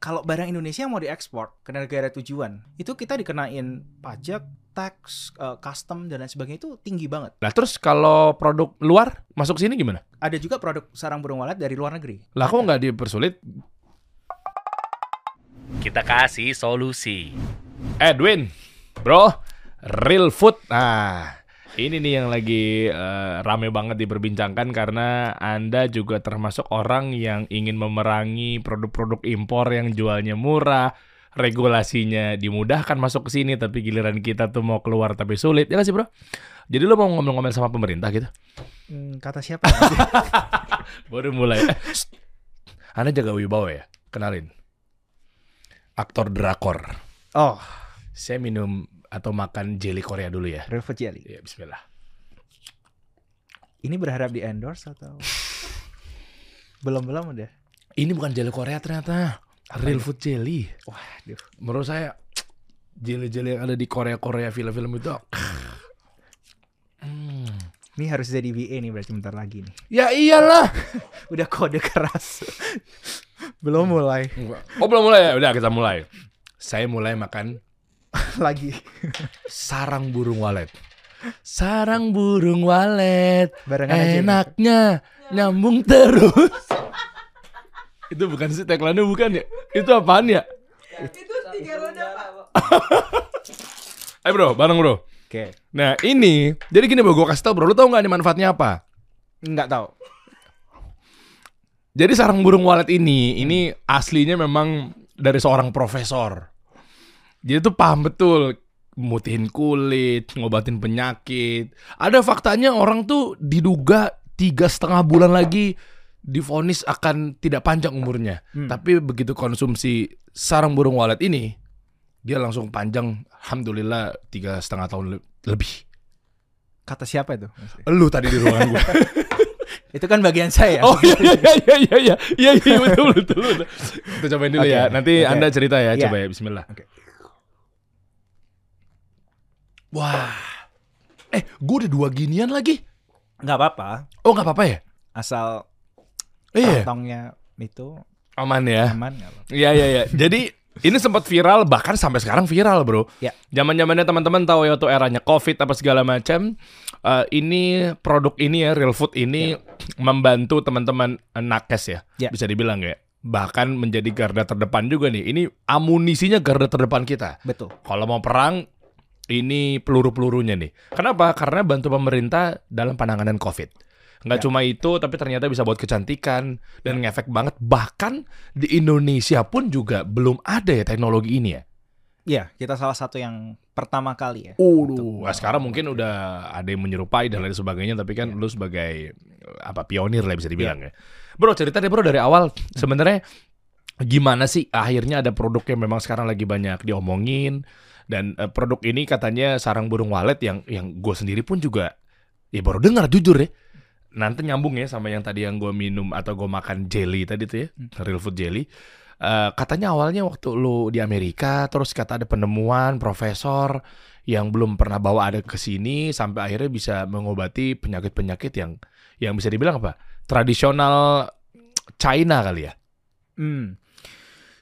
kalau barang Indonesia mau diekspor ke negara tujuan, itu kita dikenain pajak, tax, uh, custom dan lain sebagainya itu tinggi banget. Nah terus kalau produk luar masuk sini gimana? Ada juga produk sarang burung walet dari luar negeri. Lah kok nggak dipersulit? Kita kasih solusi. Edwin, bro, real food. Nah, ini nih yang lagi uh, rame banget diperbincangkan karena Anda juga termasuk orang yang ingin memerangi produk-produk impor yang jualnya murah, regulasinya dimudahkan masuk ke sini tapi giliran kita tuh mau keluar tapi sulit. Ya gak sih, Bro? Jadi lo mau ngomel-ngomel sama pemerintah gitu? Hmm, kata siapa? Baru mulai. Anda jaga wibawa ya? Kenalin. Aktor drakor. Oh, Saya minum atau makan jelly Korea dulu ya. real food jelly. Ya, bismillah. Ini berharap di endorse atau belum belum udah? Ini bukan jelly Korea ternyata. Real food jelly. Waduh. Menurut saya jelly-jelly yang ada di Korea-Korea film-film itu Hmm. Ini harus jadi VA nih berarti bentar lagi nih. Ya iyalah. Udah kode keras. belum mulai Oh belum mulai ya? Udah kita mulai. Saya mulai makan lagi. sarang burung walet. Sarang burung walet. Barengan aja. Enaknya nyambung terus. itu bukan sih tagline bukan ya? Itu apaan ya? Itu tiga roda pak. Eh bro, bareng bro. Oke. Nah ini, jadi gini bro, gue kasih tau bro, lu tau gak ini manfaatnya apa? Nggak tahu. Jadi sarang burung walet ini, ini aslinya memang dari seorang profesor. Jadi tuh paham betul mutihin kulit, ngobatin penyakit. Ada faktanya orang tuh diduga tiga setengah bulan lagi difonis akan tidak panjang umurnya. Hmm. Tapi begitu konsumsi sarang burung walet ini, dia langsung panjang. Alhamdulillah tiga setengah tahun le- lebih. Kata siapa itu? Lu tadi di ruangan gue. Itu kan bagian saya. Oh iya iya iya iya iya iya iya betul betul betul. Kita cobain dulu Oke, ya. Nanti oke. Anda cerita ya. Iya. Coba ya Bismillah. Oke. Wah. Eh, gue udah dua ginian lagi. Nggak apa-apa. Oh nggak apa-apa ya? Asal Iya. kantongnya itu Aman ya. aman. Iya iya iya. Jadi ini sempat viral bahkan sampai sekarang viral bro. Ya. Zaman zamannya teman-teman tahu ya waktu eranya covid apa segala macam. Eh, ini produk ini ya real food ini membantu teman-teman nakes ya. Ya. Bisa dibilang ya. Bahkan menjadi garda terdepan juga nih. Ini amunisinya garda terdepan kita. Betul. Kalau mau perang, ini peluru-pelurunya nih. Kenapa? Karena bantu pemerintah dalam penanganan COVID. Nggak Ya. cuma itu, tapi ternyata bisa buat kecantikan dan ngefek banget. Bahkan di Indonesia pun juga belum ada ya teknologi ini ya. Iya, kita salah satu yang pertama kali ya. Waduh, nah, sekarang mungkin udah ada yang menyerupai dan lain sebagainya, tapi kan lu sebagai eh, apa pionir lah bisa dibilang ya. Bro, cerita deh bro dari awal sebenarnya gimana sih akhirnya ada produk yang memang sekarang lagi banyak diomongin dan eh, produk ini katanya sarang burung walet yang yang gue sendiri pun juga ya baru dengar jujur ya. Nanti nyambung ya sama yang tadi yang gue minum atau gue makan jelly tadi tuh ya, real food jelly. Eh, katanya awalnya waktu lu di Amerika terus kata ada penemuan profesor yang belum pernah bawa ada ke sini sampai akhirnya bisa mengobati penyakit-penyakit yang yang bisa dibilang apa? Tradisional China kali ya. Hmm.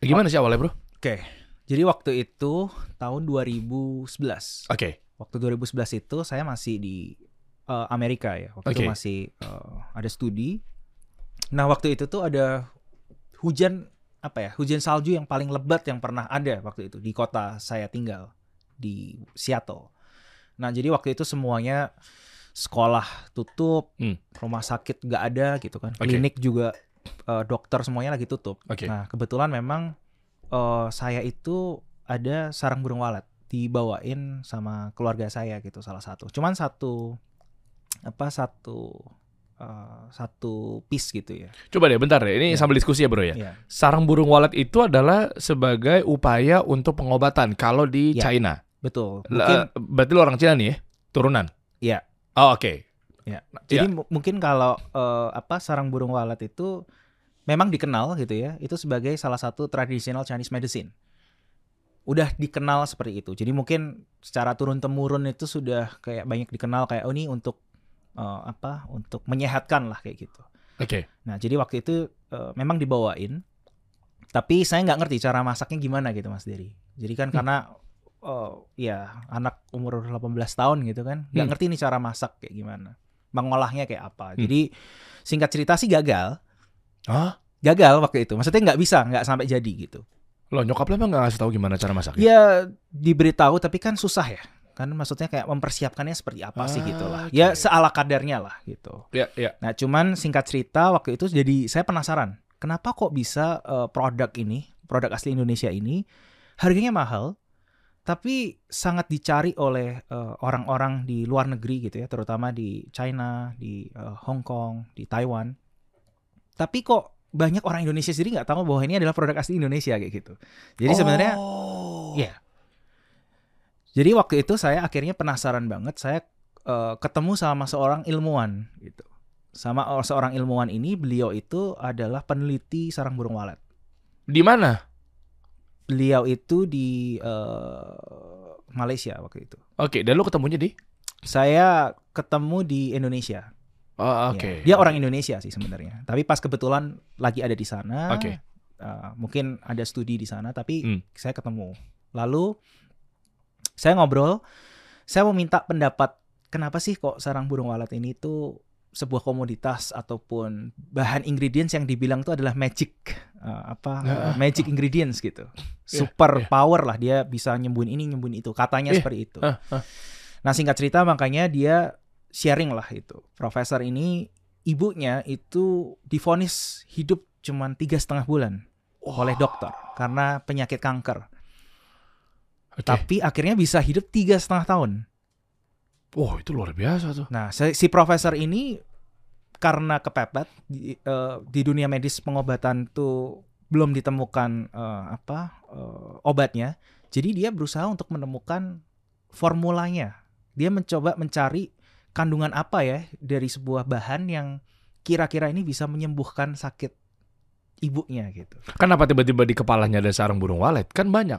Gimana sih awalnya, Bro? Oke. Jadi waktu itu tahun 2011. Oke. Waktu 2011 itu saya masih di eh, Amerika ya. Waktu itu Oke. masih eh, ada studi. Nah, waktu itu tuh ada hujan apa ya? Hujan salju yang paling lebat yang pernah ada waktu itu di kota saya tinggal di Seattle. Nah, jadi waktu itu semuanya sekolah tutup, Hmm. rumah sakit nggak ada gitu kan. Oke. Klinik juga eh, dokter semuanya lagi tutup. Oke. Nah, kebetulan memang eh, saya itu ada sarang burung walet dibawain sama keluarga saya gitu salah satu. Cuman satu apa satu eh, satu piece gitu ya. Coba deh bentar deh. Ini Ya. sambil diskusi ya, Bro ya. Iya. Sarang burung walet itu adalah sebagai upaya untuk pengobatan kalau di Ya. China. Betul. Mungkin berarti lu orang Cina nih ya? Turunan. Iya. Oh, oke. ya. Iya. Jadi mu- mungkin kalau eh, apa sarang burung walet itu memang dikenal gitu ya, itu sebagai salah satu traditional Chinese medicine. Udah dikenal seperti itu. Jadi mungkin secara turun temurun itu sudah kayak banyak dikenal kayak oh ini untuk eh, apa? Untuk menyehatkan lah kayak gitu. Oke. Nah, jadi waktu itu eh, memang dibawain Tapi saya nggak ngerti cara masaknya gimana gitu Mas Dery. Jadi kan karena oh, ya anak umur 18 tahun gitu kan, nggak Hmm. ngerti nih cara masak kayak gimana. Mengolahnya kayak apa. Hmm. Jadi singkat cerita sih gagal. Hah? Gagal waktu itu. Maksudnya nggak bisa, nggak sampai jadi gitu. Loh nyokap lo emang gak ngasih tahu gimana cara masaknya? Ya diberitahu tapi kan susah ya. Kan maksudnya kayak mempersiapkannya seperti apa sih gitu lah. Ah, Ya seala kadarnya lah gitu. Ya, ya. Nah, cuman singkat cerita waktu itu jadi saya penasaran, kenapa kok bisa eh, produk ini, produk asli Indonesia ini harganya mahal tapi sangat dicari oleh eh, orang-orang di luar negeri gitu ya, terutama di China, di eh, Hong Kong, di Taiwan. Tapi kok banyak orang Indonesia sendiri nggak tahu bahwa ini adalah produk asli Indonesia kayak gitu. Jadi sebenarnya Oh. Iya. Jadi waktu itu saya akhirnya penasaran banget. Saya eh, ketemu sama seorang ilmuwan gitu. Sama seorang ilmuwan ini, beliau itu adalah peneliti sarang burung walet. Di mana? Beliau itu di eh, Malaysia waktu itu. Oke, dan lo ketemunya di? Saya ketemu di Indonesia. Oh, Ya, oke. Dia orang Indonesia sih sebenarnya. Tapi pas kebetulan lagi ada di sana. Oke. eh, mungkin ada studi di sana, tapi Hmm. saya ketemu. Lalu saya ngobrol. Saya mau minta pendapat kenapa sih kok sarang burung walet ini tuh sebuah komoditas ataupun bahan ingredients yang dibilang tuh adalah magic eh, apa Ya. eh, magic ingredients gitu. Ya, Super ya. power lah dia bisa nyembuhin ini nyembuhin itu. Katanya Ya, seperti itu. ah, ah. Nah singkat cerita makanya dia sharing lah itu. Profesor ini ibunya itu divonis hidup cuman tiga setengah bulan oleh dokter karena penyakit kanker. Oke. Tapi akhirnya bisa hidup tiga setengah tahun. Wah, itu luar biasa tuh. Nah si profesor ini karena kepepet di, eh, di dunia medis pengobatan tuh belum ditemukan eh, apa eh, obatnya. Jadi dia berusaha untuk menemukan formulanya. Dia mencoba mencari kandungan apa ya dari sebuah bahan yang kira-kira ini bisa menyembuhkan sakit ibunya gitu. Kenapa tiba-tiba di kepalanya ada sarang burung walet? Kan banyak.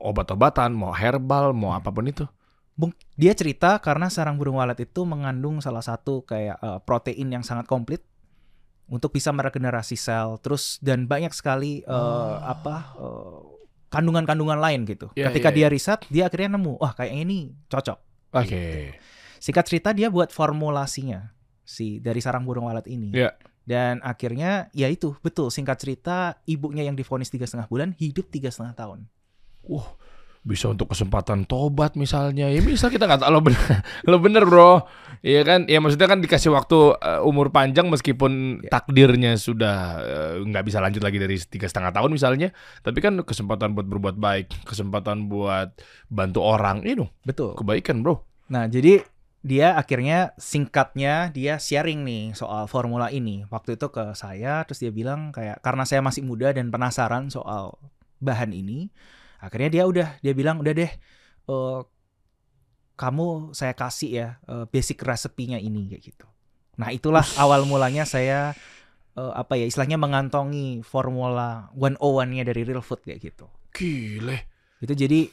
Obat-obatan, mau herbal, mau apa pun itu. Bung, dia cerita karena sarang burung walet itu mengandung salah satu kayak eh, protein yang sangat komplit untuk bisa meregenerasi sel, terus dan banyak sekali eh, Oh. apa eh, kandungan-kandungan lain gitu. Iya, Ketika iya, dia riset, dia akhirnya nemu, wah kayak ini cocok. Oke. Singkat cerita dia buat formulasinya si dari sarang burung walet ini. Iya. Dan akhirnya ya itu betul singkat cerita ibunya yang divonis tiga setengah bulan hidup tiga setengah tahun. Wah, bisa untuk kesempatan tobat misalnya. Ya misal kita nggak tahu lo bener, lo bener bro. Iya kan? Ya maksudnya kan dikasih waktu eh, umur panjang meskipun Ya. takdirnya sudah eh, nggak bisa lanjut lagi dari tiga setengah tahun misalnya. Tapi kan kesempatan buat berbuat baik, kesempatan buat bantu orang, itu Betul. kebaikan bro. Nah, jadi dia akhirnya singkatnya dia sharing nih soal formula ini. Waktu itu ke saya terus dia bilang kayak karena saya masih muda dan penasaran soal bahan ini, akhirnya dia udah dia bilang udah deh eh, kamu saya kasih ya eh, basic resepinya ini kayak gitu. Nah, itulah awal mulanya saya eh, apa ya istilahnya mengantongi formula 101-nya dari Real Food kayak gitu. Gile. Itu jadi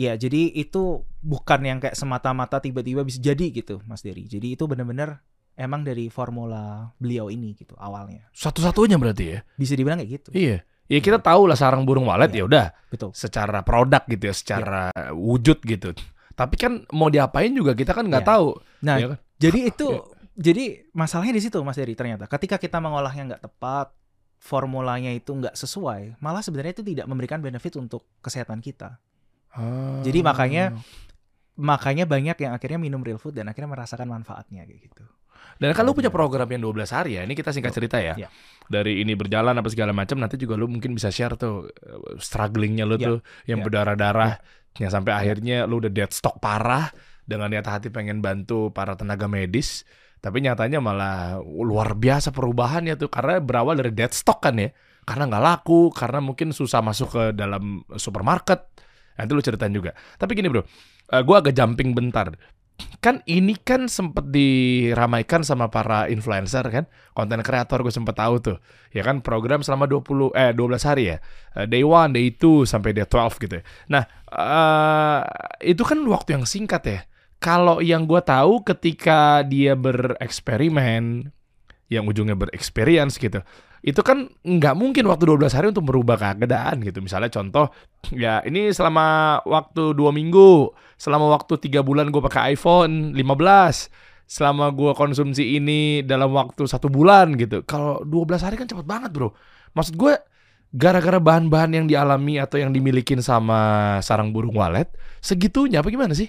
ya jadi itu bukan yang kayak semata-mata tiba-tiba bisa jadi gitu Mas Dery. Jadi itu benar-benar emang dari formula beliau ini gitu awalnya. Satu-satunya berarti ya. Bisa dibilang kayak gitu. Iya. Ya kita tahu lah sarang burung walet ya Iya. udah Betul. secara produk gitu ya, secara wujud gitu. Tapi kan mau diapain juga kita kan nggak Iya. tahu. Nah, ya kan? jadi itu Iya. jadi masalahnya di situ Mas Dery ternyata. Ketika kita mengolahnya nggak tepat, formulanya itu nggak sesuai, malah sebenarnya itu tidak memberikan benefit untuk kesehatan kita. Jadi makanya makanya banyak yang akhirnya minum real food dan akhirnya merasakan manfaatnya kayak gitu. Dan kan lu punya program yang 12 hari ya. Ini kita singkat cerita ya. Iya. Dari ini berjalan apa segala macam nanti juga lu mungkin bisa share tuh eh, strugglingnya lu Iya. tuh yang Iya. berdarah-darah yang sampai akhirnya lu udah dead stock parah dengan niat hati pengen bantu para tenaga medis tapi nyatanya malah luar biasa perubahannya tuh karena berawal dari dead stock kan ya karena nggak laku karena mungkin susah masuk ke dalam supermarket nanti lu ceritain juga. Tapi gini bro. Gue agak jumping bentar. Kan ini kan sempet diramaikan sama para influencer kan? Konten kreator gue sempet tahu tuh. Ya kan program selama 20 eh 12 hari ya. Eh, day one day two sampai day 12 gitu ya. Nah eh itu kan waktu yang singkat ya. Kalau yang gue tahu ketika dia bereksperimen yang ujungnya berexperience gitu itu kan nggak mungkin waktu 12 hari untuk merubah keadaan gitu. Misalnya contoh, ya ini selama waktu dua minggu, selama waktu tiga bulan gue pakai iPhone 15, selama gue konsumsi ini dalam waktu satu bulan gitu. Kalau 12 hari kan cepet banget bro. Maksud gue, gara-gara bahan-bahan yang dialami atau yang dimilikin sama sarang burung walet, segitunya apa gimana sih?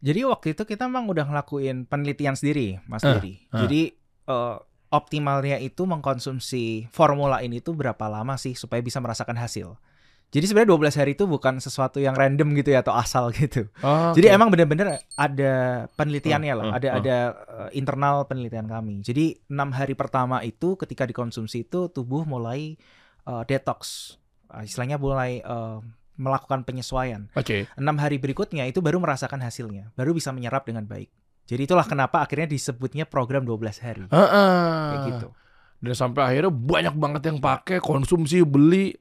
Jadi waktu itu kita memang udah ngelakuin penelitian sendiri, Mas Eh, Diri. eh. Jadi eh, optimalnya itu mengkonsumsi formula ini tuh berapa lama sih supaya bisa merasakan hasil. Jadi sebenarnya 12 hari itu bukan sesuatu yang random gitu ya atau asal gitu. Oh, Jadi emang bener-bener ada penelitiannya lah, Eh, eh, ada eh. ada eh, internal penelitian kami. Jadi enam hari pertama itu ketika dikonsumsi itu tubuh mulai eh, detox, Ah, istilahnya mulai eh, melakukan penyesuaian. Oke. Enam hari berikutnya itu baru merasakan hasilnya, baru bisa menyerap dengan baik. Jadi itulah kenapa akhirnya disebutnya program 12 hari. Heeh. Kayak gitu. Dan sampai akhirnya banyak banget yang pakai, konsumsi, beli.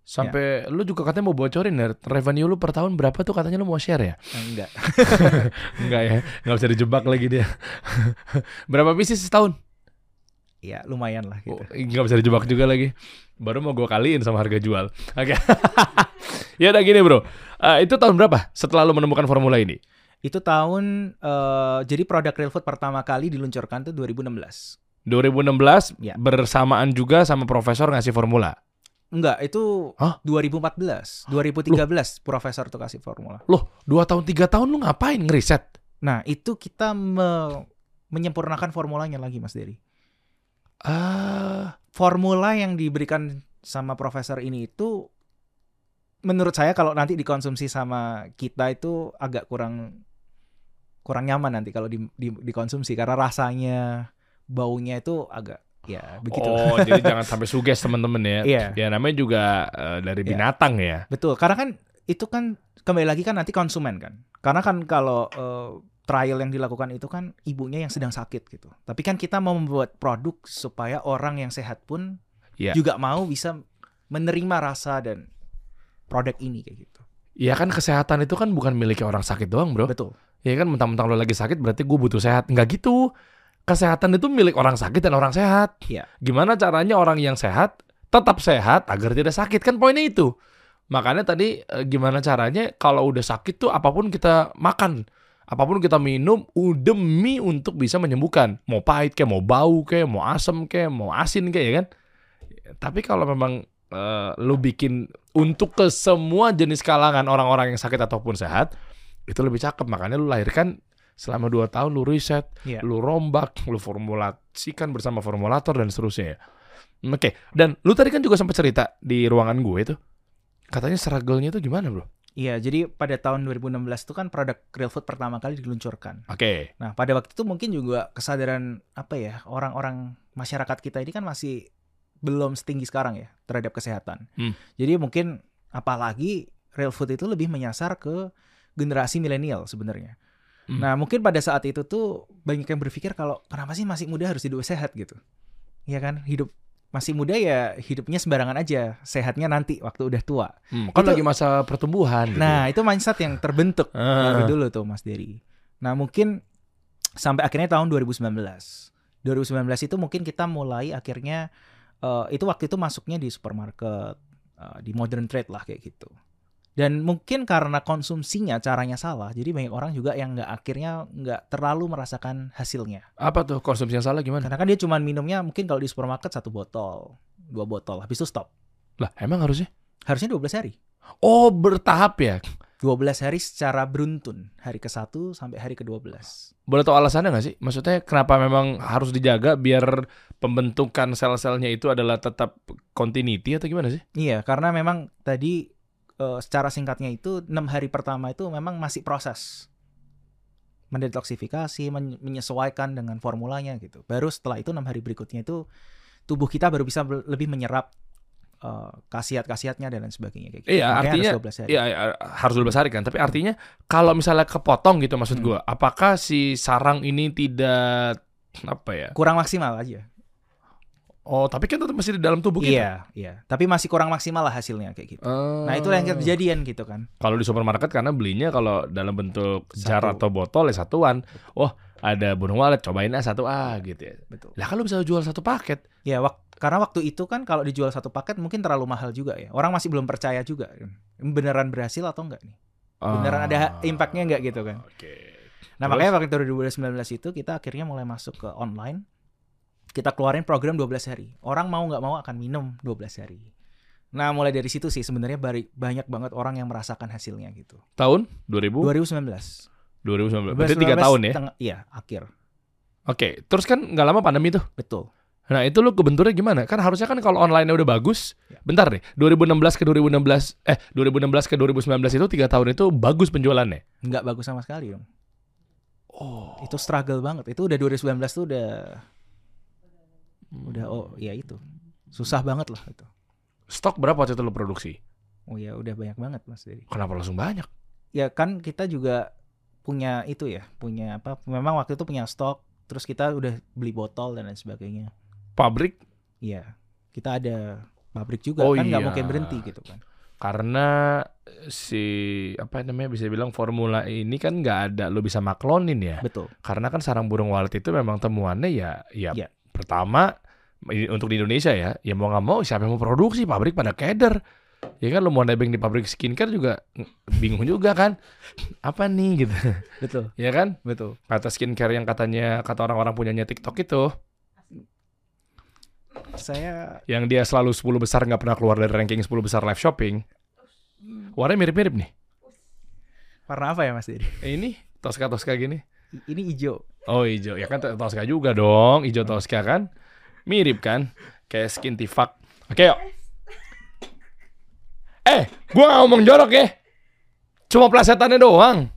Sampai lu juga katanya mau bocorin ya, revenue lu per tahun berapa tuh katanya lu mau share ya? Eh, enggak. Enggak ya, nggak bisa dijebak lagi dia. berapa bisnis setahun? Ya, lumayan lah gitu. Oh, nggak bisa dijebak juga lagi. Baru mau gue kaliin sama harga jual. Oke. ya udah gini bro, Eh, itu tahun berapa setelah lu menemukan formula ini? Itu tahun eh, jadi produk real food pertama kali diluncurkan tuh 2016. 2016 Ya. bersamaan juga sama profesor ngasih formula. Enggak, itu Hah? 2014, 2013 profesor tuh kasih formula. Loh, dua tahun tiga tahun lu ngapain ngeriset? Nah, itu kita me- menyempurnakan formulanya lagi Mas Dery. Ah, Formula yang diberikan sama profesor ini itu menurut saya kalau nanti dikonsumsi sama kita itu agak kurang kurang nyaman nanti kalau di, di- dikonsumsi karena rasanya baunya itu agak ya begitu. Oh, jadi jangan sampai suges teman-teman ya. Iya. Ya namanya juga eh, dari Iya. binatang ya. Betul, karena kan itu kan kembali lagi kan nanti konsumen kan. Karena kan kalau eh, trial yang dilakukan itu kan ibunya yang sedang sakit gitu. Tapi kan kita mau membuat produk supaya orang yang sehat pun Iya. juga mau bisa menerima rasa dan produk ini kayak gitu. Ya kan kesehatan itu kan bukan miliknya orang sakit doang, Bro. Betul. Ya kan mentang-mentang lo lagi sakit berarti gue butuh sehat. Enggak gitu. Kesehatan itu milik orang sakit dan orang sehat. Iya. Gimana caranya orang yang sehat tetap sehat agar tidak sakit kan poinnya itu. Makanya tadi eh, gimana caranya kalau udah sakit tuh apa pun kita makan, apa pun kita minum uh, demi untuk bisa menyembuhkan. Mau pahit kayak, mau bau kayak, mau asem kayak, mau asin kayak ya kan. Tapi kalau memang eh, lu bikin untuk ke semua jenis kalangan orang-orang yang sakit ataupun sehat, itu lebih cakep. Makanya lu lahirkan selama 2 tahun lu riset, Iya. lu rombak, lu formulasikan bersama formulator dan seterusnya ya. Oke, dan lu tadi kan juga sempat cerita di ruangan gue itu. Katanya struggle-nya itu gimana, Bro? Iya, jadi pada tahun 2016 itu kan produk real food pertama kali diluncurkan. Oke. Nah, pada waktu itu mungkin juga kesadaran apa ya, orang-orang masyarakat kita ini kan masih belum setinggi sekarang ya terhadap kesehatan. Hmm. Jadi mungkin apalagi real food itu lebih menyasar ke generasi milenial sebenarnya. Hmm. Nah, mungkin pada saat itu tuh banyak yang berpikir kalau kenapa sih masih muda harus hidup sehat gitu. Iya kan? Hidup masih muda ya hidupnya sembarangan aja, sehatnya nanti waktu udah tua. Hmm, kan Itu- lagi masa pertumbuhan gitu. Nah, itu mindset yang terbentuk Ah. baru dulu tuh Mas Dery. Nah, mungkin sampai akhirnya tahun 2019. 2019 itu mungkin kita mulai akhirnya eh, itu waktu itu masuknya di supermarket, eh, di modern trade lah kayak gitu. Dan mungkin karena konsumsinya caranya salah, jadi banyak orang juga yang nggak akhirnya nggak terlalu merasakan hasilnya. Apa tuh konsumsi yang salah gimana? Karena kan dia cuma minumnya mungkin kalau di supermarket satu botol, dua botol, habis itu stop. Lah, emang harusnya? Harusnya 12 hari. Oh, bertahap ya. 12 hari secara beruntun, hari ke-1 sampai hari ke-12. Boleh tahu alasannya nggak sih? Maksudnya kenapa memang harus dijaga biar pembentukan sel-selnya itu adalah tetap continuity atau gimana sih? Iya, karena memang tadi eh, secara singkatnya itu enam hari pertama itu memang masih proses mendetoksifikasi, men- menyesuaikan dengan formulanya gitu. Baru setelah itu enam hari berikutnya itu tubuh kita baru bisa lebih menyerap eh, khasiat-khasiatnya dan lain sebagainya kayak gitu. Iya, Makanya artinya- harus 12 hari. Iya, ya, harus 12 hari kan. Tapi artinya kalau misalnya kepotong gitu maksud Hmm. gua, apakah si sarang ini tidak apa ya? Kurang maksimal aja. Oh, tapi kan tetap masih di dalam tubuh kita. Iya, iya. Tapi masih kurang maksimal lah hasilnya kayak gitu. Oh. Nah, itu yang kejadian gitu kan. Kalau di supermarket karena belinya kalau dalam bentuk jar Satu. atau botol ya satuan. Wah, ada burung walet, cobain ah satu ah gitu ya. Betul. Lah kalau bisa jual satu paket. Ya, wak- karena waktu itu kan kalau dijual satu paket mungkin terlalu mahal juga ya. Orang masih belum percaya juga. Beneran berhasil atau enggak nih? Beneran ada Ah, impactnya nggak gitu kan? Oke. Nah Terus? makanya waktu 2019 itu kita akhirnya mulai masuk ke online. Kita keluarin program 12 hari. Orang mau nggak mau akan minum 12 hari. Nah mulai dari situ sih sebenarnya banyak banget orang yang merasakan hasilnya gitu. Tahun 2000? 2019. 2019. Berarti tiga 2019 tahun ya? tengah- Iya akhir. Oke. Terus kan nggak lama pandemi tuh. Betul. Nah itu lu kebenturnya gimana? Kan harusnya kan kalau online-nya udah bagus. Ya. Bentar deh. 2016 ke 2016 eh 2016 ke 2019 itu tiga tahun itu bagus penjualannya. Nggak bagus sama sekali dong. Oh. Itu struggle banget. Itu udah 2019 tuh udah udah oh ya itu. Susah banget lah itu. Stok berapa waktu itu lu produksi? Oh ya udah banyak banget Mas Dedi. Kenapa langsung banyak? ya kan kita juga punya itu ya, punya apa? Memang waktu itu punya stok, terus kita udah beli botol dan lain sebagainya. Pabrik Iya, kita ada pabrik juga Oh kan nggak iya. mungkin berhenti gitu kan. karena si apa namanya bisa bilang formula ini kan nggak ada lu bisa maklonin ya. Betul. Karena kan sarang burung walet itu memang temuannya ya ya Iya. Pertama untuk di Indonesia ya, ya mau nggak mau siapa yang mau produksi pabrik pada keder. Ya kan lu mau nebeng di pabrik skincare juga ng- bingung juga kan. Apa nih gitu. Betul. ya kan? Betul. Kata skincare yang katanya kata orang-orang punyanya TikTok itu Saya yang dia selalu 10 besar nggak pernah keluar dari ranking 10 besar live shopping. Warnanya mirip-mirip nih. warna apa ya Mas Dedi? Eh, ini Tosca-Tosca gini. Ini hijau. Oh hijau, ya kan Tosca juga dong, hijau Tosca kan, mirip kan, kayak skin tifak. Oke yuk. Eh, gua gak ngomong jorok ya, cuma plesetannya doang.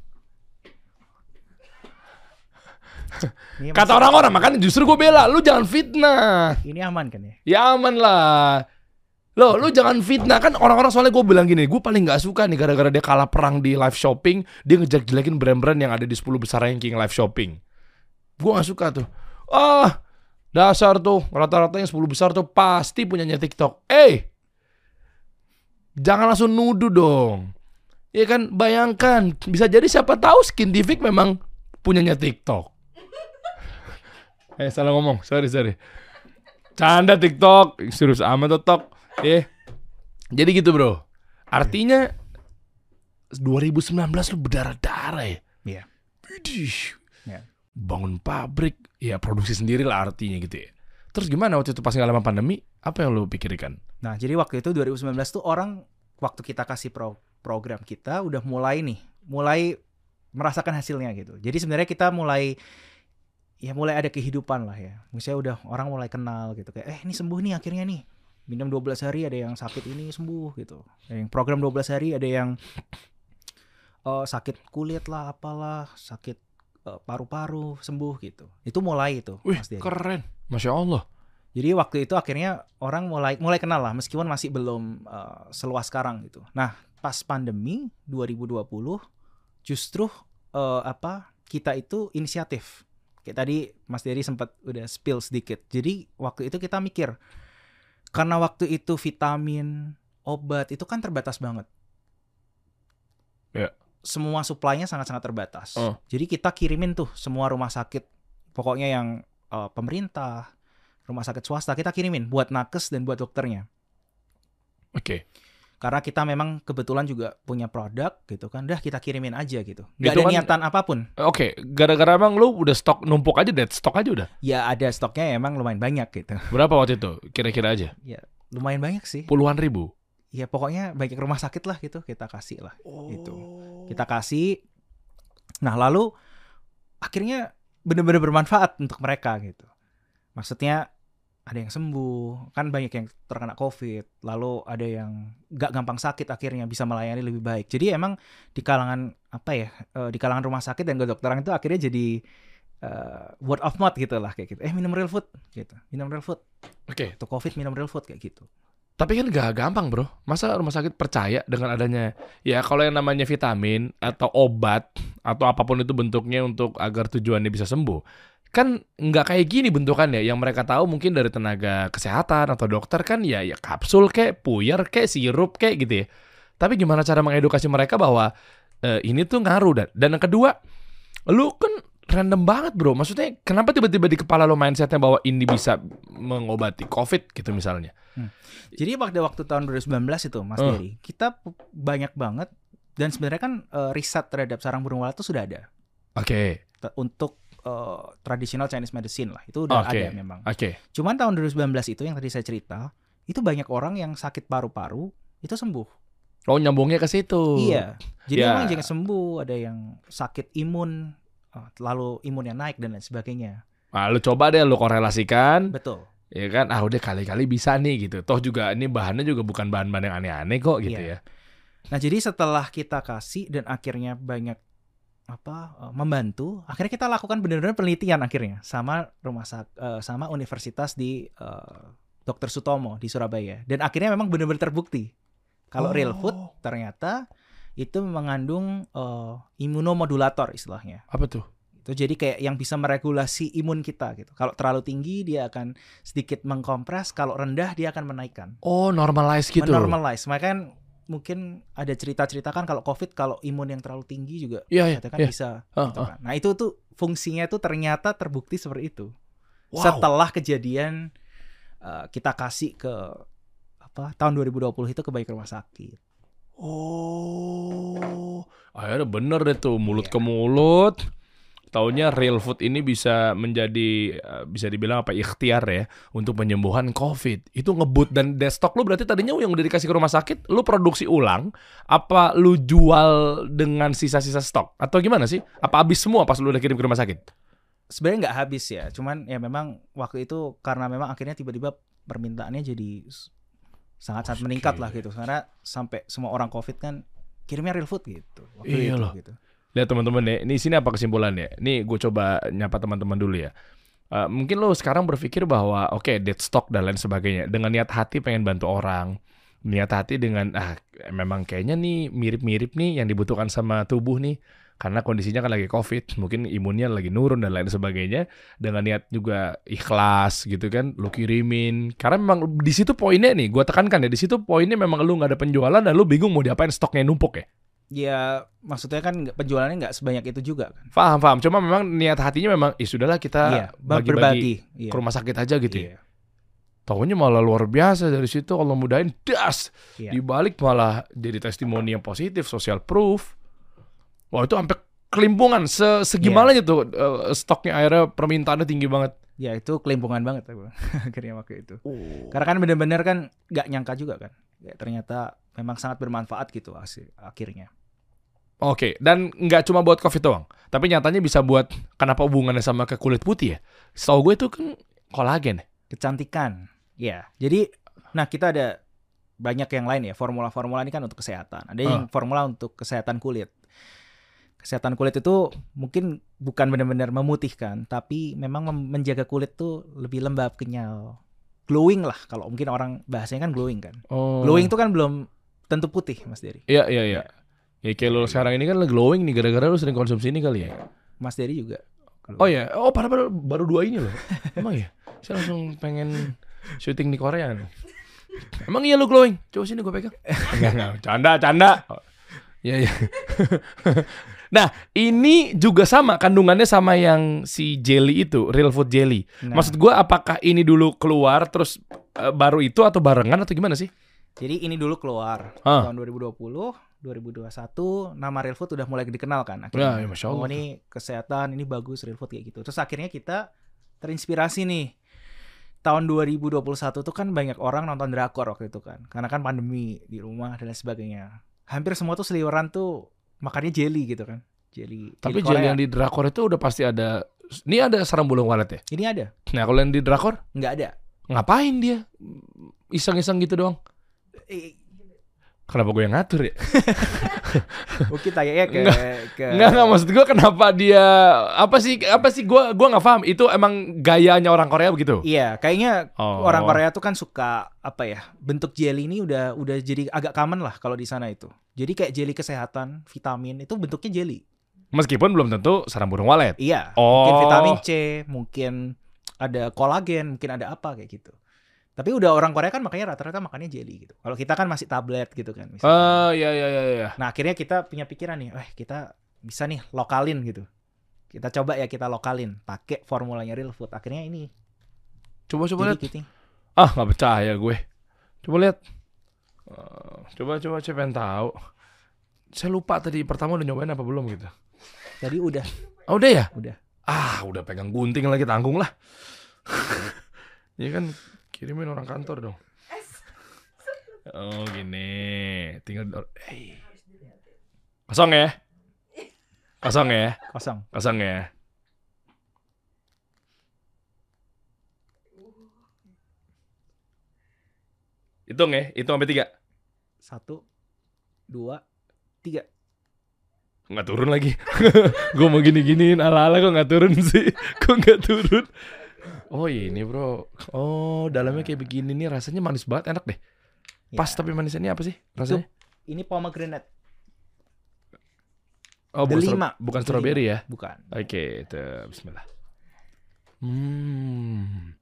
Ini Kata orang-orang, makanya justru gue bela, lu jangan fitnah. Ini aman kan ya? Ya aman lah. Lo, lu jangan fitnah kan orang-orang soalnya gue bilang gini, gue paling nggak suka nih gara-gara dia kalah perang di live shopping, dia ngejelek-jelekin brand-brand yang ada di 10 besar ranking live shopping. Gue nggak suka tuh. Ah, dasar tuh rata-rata yang 10 besar tuh pasti punyanya TikTok. Eh, jangan langsung nuduh dong. Ya kan, bayangkan bisa jadi siapa tahu Skintific memang punyanya TikTok. eh salah ngomong, sorry sorry. Canda TikTok, serius amat tuh tok. Eh. Jadi gitu, Bro. Artinya 2019 lu berdarah-darah ya. Iya. Widih. Ya. Bangun pabrik, ya produksi sendiri lah artinya gitu ya. Terus gimana waktu itu pas nggak lama pandemi? Apa yang lu pikirkan? Nah, jadi waktu itu 2019 tuh orang waktu kita kasih pro- program kita udah mulai nih, mulai merasakan hasilnya gitu. Jadi sebenarnya kita mulai ya mulai ada kehidupan lah ya. Misalnya udah orang mulai kenal gitu kayak eh ini sembuh nih akhirnya nih. Minum 12 hari ada yang sakit ini sembuh gitu. Ada yang program 12 hari ada yang eh, sakit kulit lah apalah, sakit eh, paru-paru sembuh gitu. Itu mulai itu Wih, Mas Dedi. keren. Masya Allah. Jadi waktu itu akhirnya orang mulai mulai kenal lah meskipun masih belum uh, seluas sekarang gitu. Nah, pas pandemi 2020 justru uh, apa kita itu inisiatif. Kayak tadi Mas Dery sempat udah spill sedikit. Jadi waktu itu kita mikir karena waktu itu vitamin, obat itu kan terbatas banget. Ya. Semua suplainya sangat-sangat terbatas. Oh. Jadi kita kirimin tuh semua rumah sakit pokoknya yang uh, pemerintah, rumah sakit swasta kita kirimin buat nakes dan buat dokternya. Oke. Karena kita memang kebetulan juga punya produk gitu kan, dah kita kirimin aja gitu. Gak Itu ada kan- niatan apa pun. Oke, gara-gara emang lu udah stok numpuk aja, dead stok aja udah. Ya ada stoknya emang lumayan banyak gitu. Berapa waktu itu? Kira-kira aja. Lumayan banyak sih. Puluhan ribu. Ya pokoknya banyak rumah sakit lah gitu kita kasih lah. Gitu. Kita kasih. Nah lalu akhirnya bener-bener bermanfaat untuk mereka gitu. Maksudnya ada yang sembuh, kan banyak yang terkena COVID, lalu ada yang gak gampang sakit akhirnya bisa melayani lebih baik. Jadi emang di kalangan apa ya, eh, di kalangan rumah sakit dan kedokteran itu akhirnya jadi eh, word of mouth gitu lah kayak gitu. Eh minum real food gitu, minum real food. Oke. Untuk COVID minum real food kayak gitu. Tapi kan gak gampang bro Masa rumah sakit percaya dengan adanya Ya kalau yang namanya vitamin Atau obat Atau apa pun itu bentuknya Untuk agar tujuannya bisa sembuh Kan nggak kayak gini bentukannya Yang mereka tahu mungkin dari tenaga kesehatan Atau dokter kan ya, ya kapsul kek Puyer kek Sirup kek gitu ya Tapi gimana cara mengedukasi mereka bahwa eh, Ini tuh ngaruh Dan, dan yang kedua Lu kan random banget bro. Maksudnya kenapa tiba-tiba di kepala lo mindsetnya bahwa ini bisa mengobati COVID gitu misalnya? Jadi pada waktu tahun 2019 itu Mas Eh. Dery, kita banyak banget dan sebenarnya kan eh, riset terhadap sarang burung walet itu sudah ada Oke, Te- untuk eh, traditional Chinese medicine lah. Itu udah Oke. ada memang. oke. Cuman tahun 2019 itu yang tadi saya cerita, itu banyak orang yang sakit paru-paru itu sembuh. Oh nyambungnya ke situ. Iya. Jadi Ya. memang jangan sembuh, ada yang sakit imun, eh, lalu imunnya naik dan lain sebagainya. Nah, lu coba deh lu korelasikan, Betul. ya kan? Ah udah kali-kali bisa nih gitu. Toh juga ini bahannya juga bukan bahan-bahan yang aneh-aneh kok gitu Iya. ya. Nah, jadi setelah kita kasih dan akhirnya banyak apa eh, membantu, akhirnya kita lakukan benar-benar penelitian akhirnya sama rumah sak eh, sama universitas di eh, Dr. Sutomo di Surabaya. Dan akhirnya memang benar-benar terbukti kalau Oh. real food ternyata itu mengandung eh, imunomodulator istilahnya. Apa tuh? Itu jadi kayak yang bisa meregulasi imun kita gitu. Kalau terlalu tinggi dia akan sedikit mengkompres, kalau rendah dia akan menaikkan. Oh normalize gitu. Menormalize. Makanya kan mungkin ada cerita-cerita kan kalau COVID kalau imun yang terlalu tinggi juga Iya iya. katanya kan iya. bisa Ah, gitu ah. kan. Nah, itu tuh fungsinya tuh ternyata terbukti seperti itu. Wow. Setelah kejadian eh, kita kasih ke apa tahun 2020 itu ke banyak rumah sakit. Oh, akhirnya bener deh tuh mulut Iya. ke mulut. Taunya real food ini bisa menjadi eh, bisa dibilang apa ikhtiar ya untuk penyembuhan COVID. Itu ngebut dan desktop lu berarti tadinya yang udah dikasih ke rumah sakit, lu produksi ulang apa lu jual dengan sisa-sisa stok atau gimana sih? Apa habis semua pas lu udah kirim ke rumah sakit? Sebenarnya nggak habis ya, cuman ya memang waktu itu karena memang akhirnya tiba-tiba permintaannya jadi sangat-sangat Oke. meningkat lah gitu. Karena sampai semua orang COVID kan kirimnya real food gitu. Waktu Iya itu, loh. gitu. Lihat teman-teman ya, ini sini apa kesimpulannya? Nih gue coba nyapa teman-teman dulu ya. Eh, mungkin lo sekarang berpikir bahwa oke dead stock dan lain sebagainya dengan niat hati pengen bantu orang, niat hati dengan ah memang kayaknya nih mirip-mirip nih yang dibutuhkan sama tubuh nih karena kondisinya kan lagi covid, mungkin imunnya lagi nurun dan lain sebagainya dengan niat juga ikhlas gitu kan, lo kirimin karena memang di situ poinnya nih, gue tekankan ya di situ poinnya memang lu nggak ada penjualan dan lu bingung mau diapain stoknya numpuk ya. Ya maksudnya kan penjualannya nggak sebanyak itu juga kan. Paham, paham. Cuma memang niat hatinya memang, ya sudahlah kita Iya, bagi-bagi berbagi. Iya. ke rumah sakit aja gitu ya. Iya. Taunya malah luar biasa dari situ kalau mudahin das. Iya. Dibalik malah jadi testimoni yang positif, social proof. Wah itu sampai kelimpungan. Se segimana Iya. tuh eh, stoknya akhirnya permintaannya tinggi banget. Ya itu kelimpungan banget akhirnya waktu itu. Oh. Karena kan bener-bener kan nggak nyangka juga kan. Ya, ternyata memang sangat bermanfaat gitu hasil akhirnya. Oke, dan nggak cuma buat covid doang, tapi nyatanya bisa buat kenapa hubungannya sama ke kulit putih ya? Setahu gue itu kan kolagen. ya? Kecantikan. Ya. Jadi nah kita ada banyak yang lain ya. Formula-formula ini kan untuk kesehatan. Ada yang formula untuk kesehatan kulit. Kesehatan kulit itu mungkin bukan benar-benar memutihkan, tapi memang mem- menjaga kulit tuh lebih lembab, kenyal, glowing lah. Kalau mungkin orang bahasanya kan glowing kan. Oh. Glowing itu kan belum tentu putih, Mas Dery. Iya, iya, iya. Ya kayak lo sekarang ini kan lagi glowing nih gara-gara lu sering konsumsi ini kali ya. Mas Dery juga. Oh ya, oh padahal baru, baru dua ini loh. Emang ya? Saya langsung pengen syuting di Korea nih. Emang iya lu glowing? Coba sini gue pegang. Enggak, enggak. Canda, canda. Oh, Iya, iya. nah, ini juga sama kandungannya sama yang si jelly itu, real food jelly. Nah, Maksud gua apakah ini dulu keluar terus eh, baru itu atau barengan atau gimana sih? Jadi ini dulu keluar Ah. tahun 2020, 2021 nama Real Food udah mulai dikenal kan Ya, akhirnya. ya, Masya Allah. Oh ini kesehatan, ini bagus Real Food kayak gitu. Terus akhirnya kita terinspirasi nih. Tahun 2021 tuh kan banyak orang nonton drakor waktu itu kan. Karena kan pandemi di rumah dan lain sebagainya. Hampir semua tuh seliweran tuh makannya jelly gitu kan. Jelly. Tapi jelly jelly yang di drakor itu udah pasti ada ini ada sarang burung walet ya? Ini ada? Nah, kalau yang di drakor Nggak ada. ngapain dia? Iseng-iseng gitu doang. Eh, Kenapa gue yang ngatur ya? Mungkin tanya ke ke Enggak enggak maksud gue kenapa dia apa sih apa sih gue gua nggak paham itu emang gayanya orang Korea begitu. Iya, kayaknya Oh. orang Korea tuh kan suka apa ya? Bentuk jelly ini udah udah jadi agak common lah kalau di sana itu. Jadi kayak jelly kesehatan, vitamin itu bentuknya jelly. Meskipun belum tentu sarang burung walet. Iya, Oh. mungkin vitamin C, mungkin ada kolagen, mungkin ada apa kayak gitu. Tapi udah orang Korea kan makanya rata-rata makannya jelly gitu. Kalau kita kan masih tablet gitu kan. Oh iya iya iya iya. Nah akhirnya kita punya pikiran nih, eh kita bisa nih lokalin gitu. kita coba ya kita lokalin pakai formulanya real food akhirnya ini Coba coba lihat. gitu. Ah, nggak percaya gue. Coba lihat. Eh, coba coba saya pengen tahu. Saya lupa tadi pertama udah nyobain apa belum gitu. tadi udah Oh, udah ya? Udah. Ah, udah pegang gunting lagi tanggung lah. Iya kan kirimin orang kantor dong. Oh gini, tinggal dor- hey. kosong ya, kosong ya, kosong kosong ya. Hitung ya, hitung sampai tiga. satu dua tiga Nggak turun lagi. gue mau gini-giniin ala-ala kok nggak turun sih. Kok nggak turun? Oh ini bro. Oh dalamnya kayak begini nih rasanya manis banget, enak deh. Pas Ya, tapi manisnya ini apa sih rasanya? ini pomegranate Oh bukan, delima. stro- bukan strawberry ya? bukan Oke, itu Bismillah. Hmm.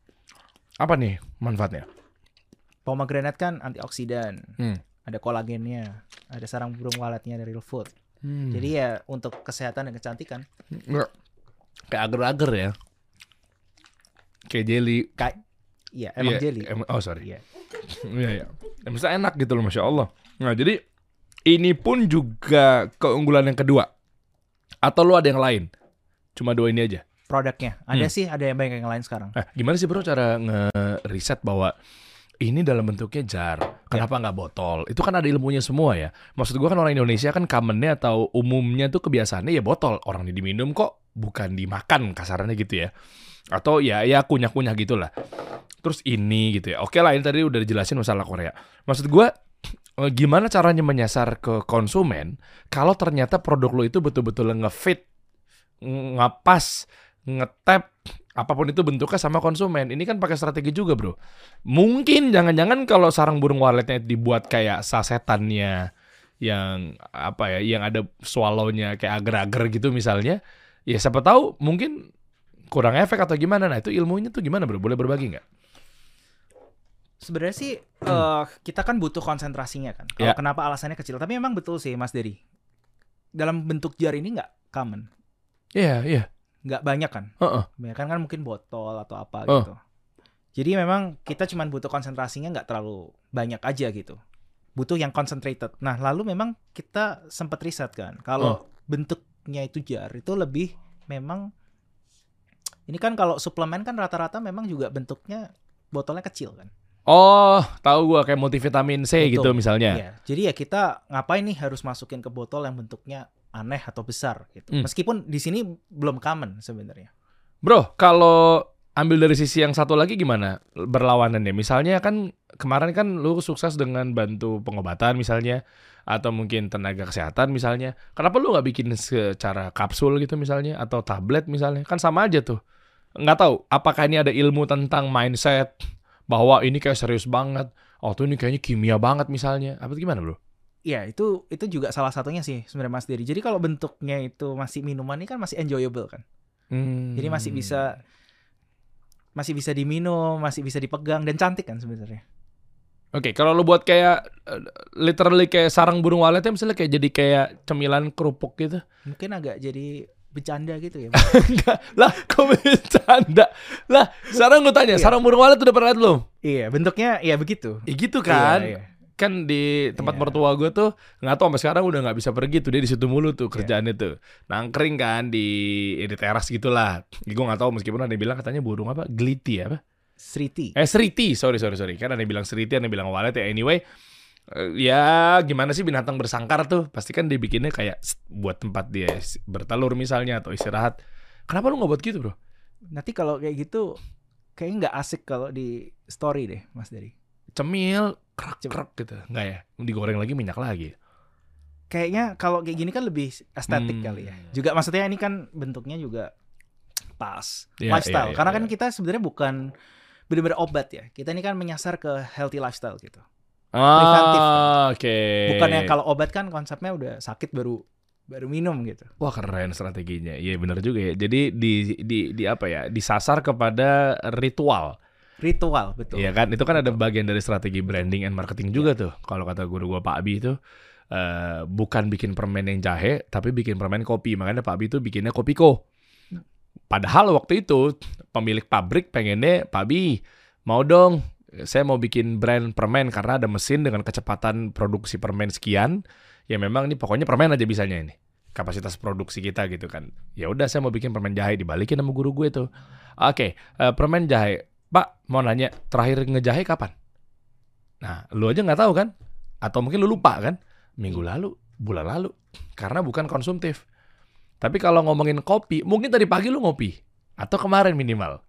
Apa nih manfaatnya? pomegranate kan antioksidan Hmm. ada kolagennya ada sarang burung waletnya dari real food Hmm. jadi ya untuk kesehatan dan kecantikan Nggak. kayak agar-agar ya. Kayak jelly. kayak iya emang Iya, jelly em- oh sorry. Iya. Iya iya. Ya, maksudnya enak gitu loh, masya Allah. Nah jadi ini pun juga keunggulan yang kedua. Atau lu ada yang lain? Cuma dua ini aja. produknya ada Hmm. sih ada yang banyak yang lain sekarang Eh, gimana sih bro cara nge-riset bahwa ini dalam bentuknya jar, kenapa nggak botol? Itu kan ada ilmunya semua ya. Maksud gua kan orang Indonesia kan commonnya atau umumnya tuh kebiasaannya ya botol. Orang ini diminum kok, bukan dimakan kasarannya gitu ya. Atau ya ya kunyah-kunyah gitulah. Terus ini gitu ya. Oke lah ini tadi udah dijelasin masalah Korea. Maksud gua eh, gimana caranya menyasar ke konsumen kalau ternyata produk lo itu betul-betul ngefit, ng- ngapas, ngetap apa pun itu bentuknya sama konsumen. Ini kan pakai strategi juga, Bro. Mungkin jangan-jangan kalau sarang burung waletnya dibuat kayak sasetannya yang apa ya, yang ada swallownya kayak agar-agar gitu misalnya, ya siapa tahu mungkin kurang efek atau gimana. Nah, itu ilmunya tuh gimana, Bro? Boleh berbagi nggak? sebenarnya sih eh, kita kan butuh konsentrasinya kan kalau. Ya. kenapa alasannya kecil tapi memang betul sih Mas Dery dalam bentuk jar ini nggak common Iya, iya. nggak banyak kan Heeh. Kebanyakan kan mungkin botol atau apa Oh. gitu. Jadi memang kita cuma butuh konsentrasinya nggak terlalu banyak aja gitu. Butuh yang concentrated. Nah lalu memang kita sempat riset kan. Kalau bentuknya itu jar itu lebih memang ini kan kalau suplemen kan rata-rata memang juga bentuknya botolnya kecil kan. Oh, tahu gua kayak multivitamin C Betul. gitu misalnya. Iya. Jadi ya kita ngapain nih harus masukin ke botol yang bentuknya aneh atau besar gitu. Hmm. Meskipun di sini belum common sebenarnya. Bro, kalau ambil dari sisi yang satu lagi gimana berlawanannya? Misalnya kan kemarin kan lu sukses dengan bantu pengobatan misalnya atau mungkin tenaga kesehatan misalnya. Kenapa lu nggak bikin secara kapsul gitu misalnya atau tablet misalnya? Kan sama aja tuh. Nggak tahu apakah ini ada ilmu tentang mindset bahwa ini kayak serius banget. Oh tuh ini kayaknya kimia banget misalnya. Apa itu gimana bro? Iya itu itu juga salah satunya sih sebenarnya Mas Dery. Jadi kalau bentuknya itu masih minuman ini kan masih enjoyable kan. Hmm. Jadi masih bisa masih bisa diminum, masih bisa dipegang dan cantik kan sebenarnya. Oke, kalau lu buat kayak eh, literally kayak sarang burung waletnya misalnya kayak jadi kayak cemilan kerupuk gitu. Mungkin agak jadi bercanda gitu ya. Enggak, lah kok bercanda? Lah, sekarang gue tanya, Iya. sarang burung walet udah pernah lihat belum? iya, bentuknya ya begitu. Ya gitu kan. Iya, iya. Kan di tempat Iya. mertua gue tuh nggak tahu sampai sekarang udah nggak bisa pergi tuh dia di situ mulu Iya. tuh kerjaannya tuh nangkring kan di ya di teras gitulah. Gue nggak tahu meskipun ada yang bilang katanya burung apa gliti apa? Sriti. Eh Sriti, sorry sorry sorry. Kan ada yang bilang Sriti, ada yang bilang walet ya. Anyway, ya gimana sih binatang bersangkar tuh? Pasti kan dibikinnya kayak "Sst, buat tempat dia bertelur misalnya atau istirahat. Kenapa lu nggak buat gitu bro? Nanti kalau kayak gitu kayaknya nggak asik kalau di story deh, Mas Dery. Cemil, krak krak gitu. Nggak ya? Digoreng lagi minyak lagi. Kayaknya kalau kayak gini kan lebih estetik Hmm. kali ya. Juga maksudnya ini kan bentuknya juga pas Iya, lifestyle. iya, iya, Karena kan iya. kita sebenarnya bukan benar-benar obat ya. Kita ini kan menyasar ke healthy lifestyle gitu. Preventif. Ah, oke. Bukannya kalau obat kan konsepnya udah sakit baru baru minum gitu. Wah keren strateginya. Iya benar juga ya. Jadi di di di apa ya? Disasar kepada ritual. Ritual betul. Iya kan? Itu kan ada bagian dari strategi branding and marketing juga tuh. Kalau kata guru gua Pak Abi itu eh bukan bikin permen yang jahe, tapi bikin permen kopi. Makanya Pak Abi itu bikinnya kopiko. padahal waktu itu pemilik pabrik pengennya, Pak Bi, mau dong, saya mau bikin brand permen karena ada mesin dengan kecepatan produksi permen sekian. Ya memang ini pokoknya permen aja bisanya ini. Kapasitas produksi kita gitu kan. Ya udah saya mau bikin permen jahe dibalikin sama guru gue tuh. Oke, eh, permen jahe. Pak, mau nanya, terakhir ngejahe kapan? Nah, lu aja nggak tahu kan? Atau mungkin lu lupa kan? Minggu lalu, bulan lalu. Karena bukan konsumtif. Tapi kalau ngomongin kopi, mungkin tadi pagi lu ngopi. Atau kemarin minimal.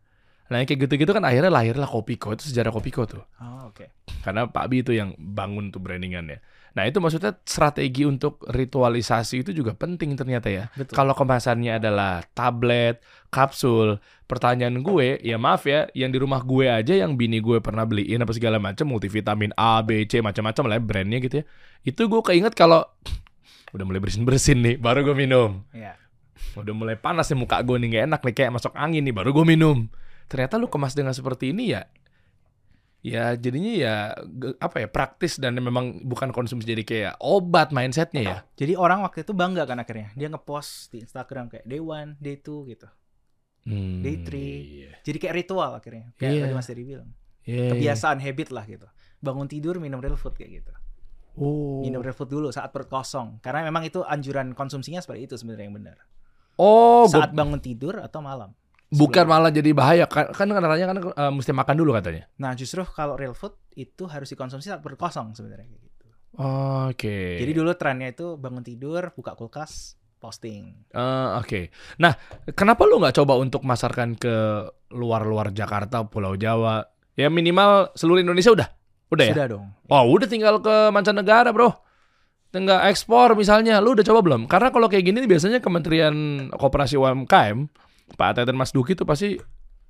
Nah, kayak gitu-gitu kan akhirnya lahirlah Kopiko. Itu sejarah Kopiko tuh. Oh, oke. Karena Pak Bi itu yang bangun tuh brandingannya. Nah, itu maksudnya strategi untuk ritualisasi itu juga penting ternyata ya. Betul. Kalau kemasannya adalah tablet, kapsul, pertanyaan gue, ya maaf ya, yang di rumah gue aja yang bini gue pernah beliin apa segala macam multivitamin A, B, C, macam-macam lah ya, brandnya gitu ya. Itu gue keinget kalau udah mulai bersin-bersin nih, baru gue minum. Iya. Udah mulai panas nih muka gue nih gak enak nih kayak masuk angin nih, baru gue minum. Ternyata lu kemas dengan seperti ini ya, ya jadinya ya apa ya praktis dan memang bukan konsumsi jadi kayak obat mindsetnya ya. Jadi orang waktu itu bangga kan akhirnya. Dia ngepost di Instagram kayak day one, day two gitu. Hmm, Day three. iya. Jadi kayak ritual akhirnya. Kayak Iya. tadi Mas Dery bilang. Iya, iya. Kebiasaan habit lah gitu. Bangun tidur minum real food kayak gitu. Oh. Minum real food dulu saat perut kosong. Karena memang itu anjuran konsumsinya seperti itu sebenarnya yang benar. Oh, Saat bangun tidur atau malam. Bukan malah jadi bahaya kan kan katanya kan eh, mesti makan dulu katanya. Nah justru kalau real food itu harus dikonsumsi saat perut kosong sebenarnya kayak gitu. Oke. Jadi dulu trennya itu bangun tidur, buka kulkas, posting. Eh, Oke. Nah, kenapa lu nggak coba untuk masarkan ke luar-luar Jakarta, Pulau Jawa? Ya minimal seluruh Indonesia udah. Udah ya? Sudah dong. Oh, udah tinggal ke mancanegara, Bro. Tinggal ekspor misalnya. Lu udah coba belum? Karena kalau kayak gini biasanya Kementerian Koperasi UMKM, Pak Teten Mas Duki tuh pasti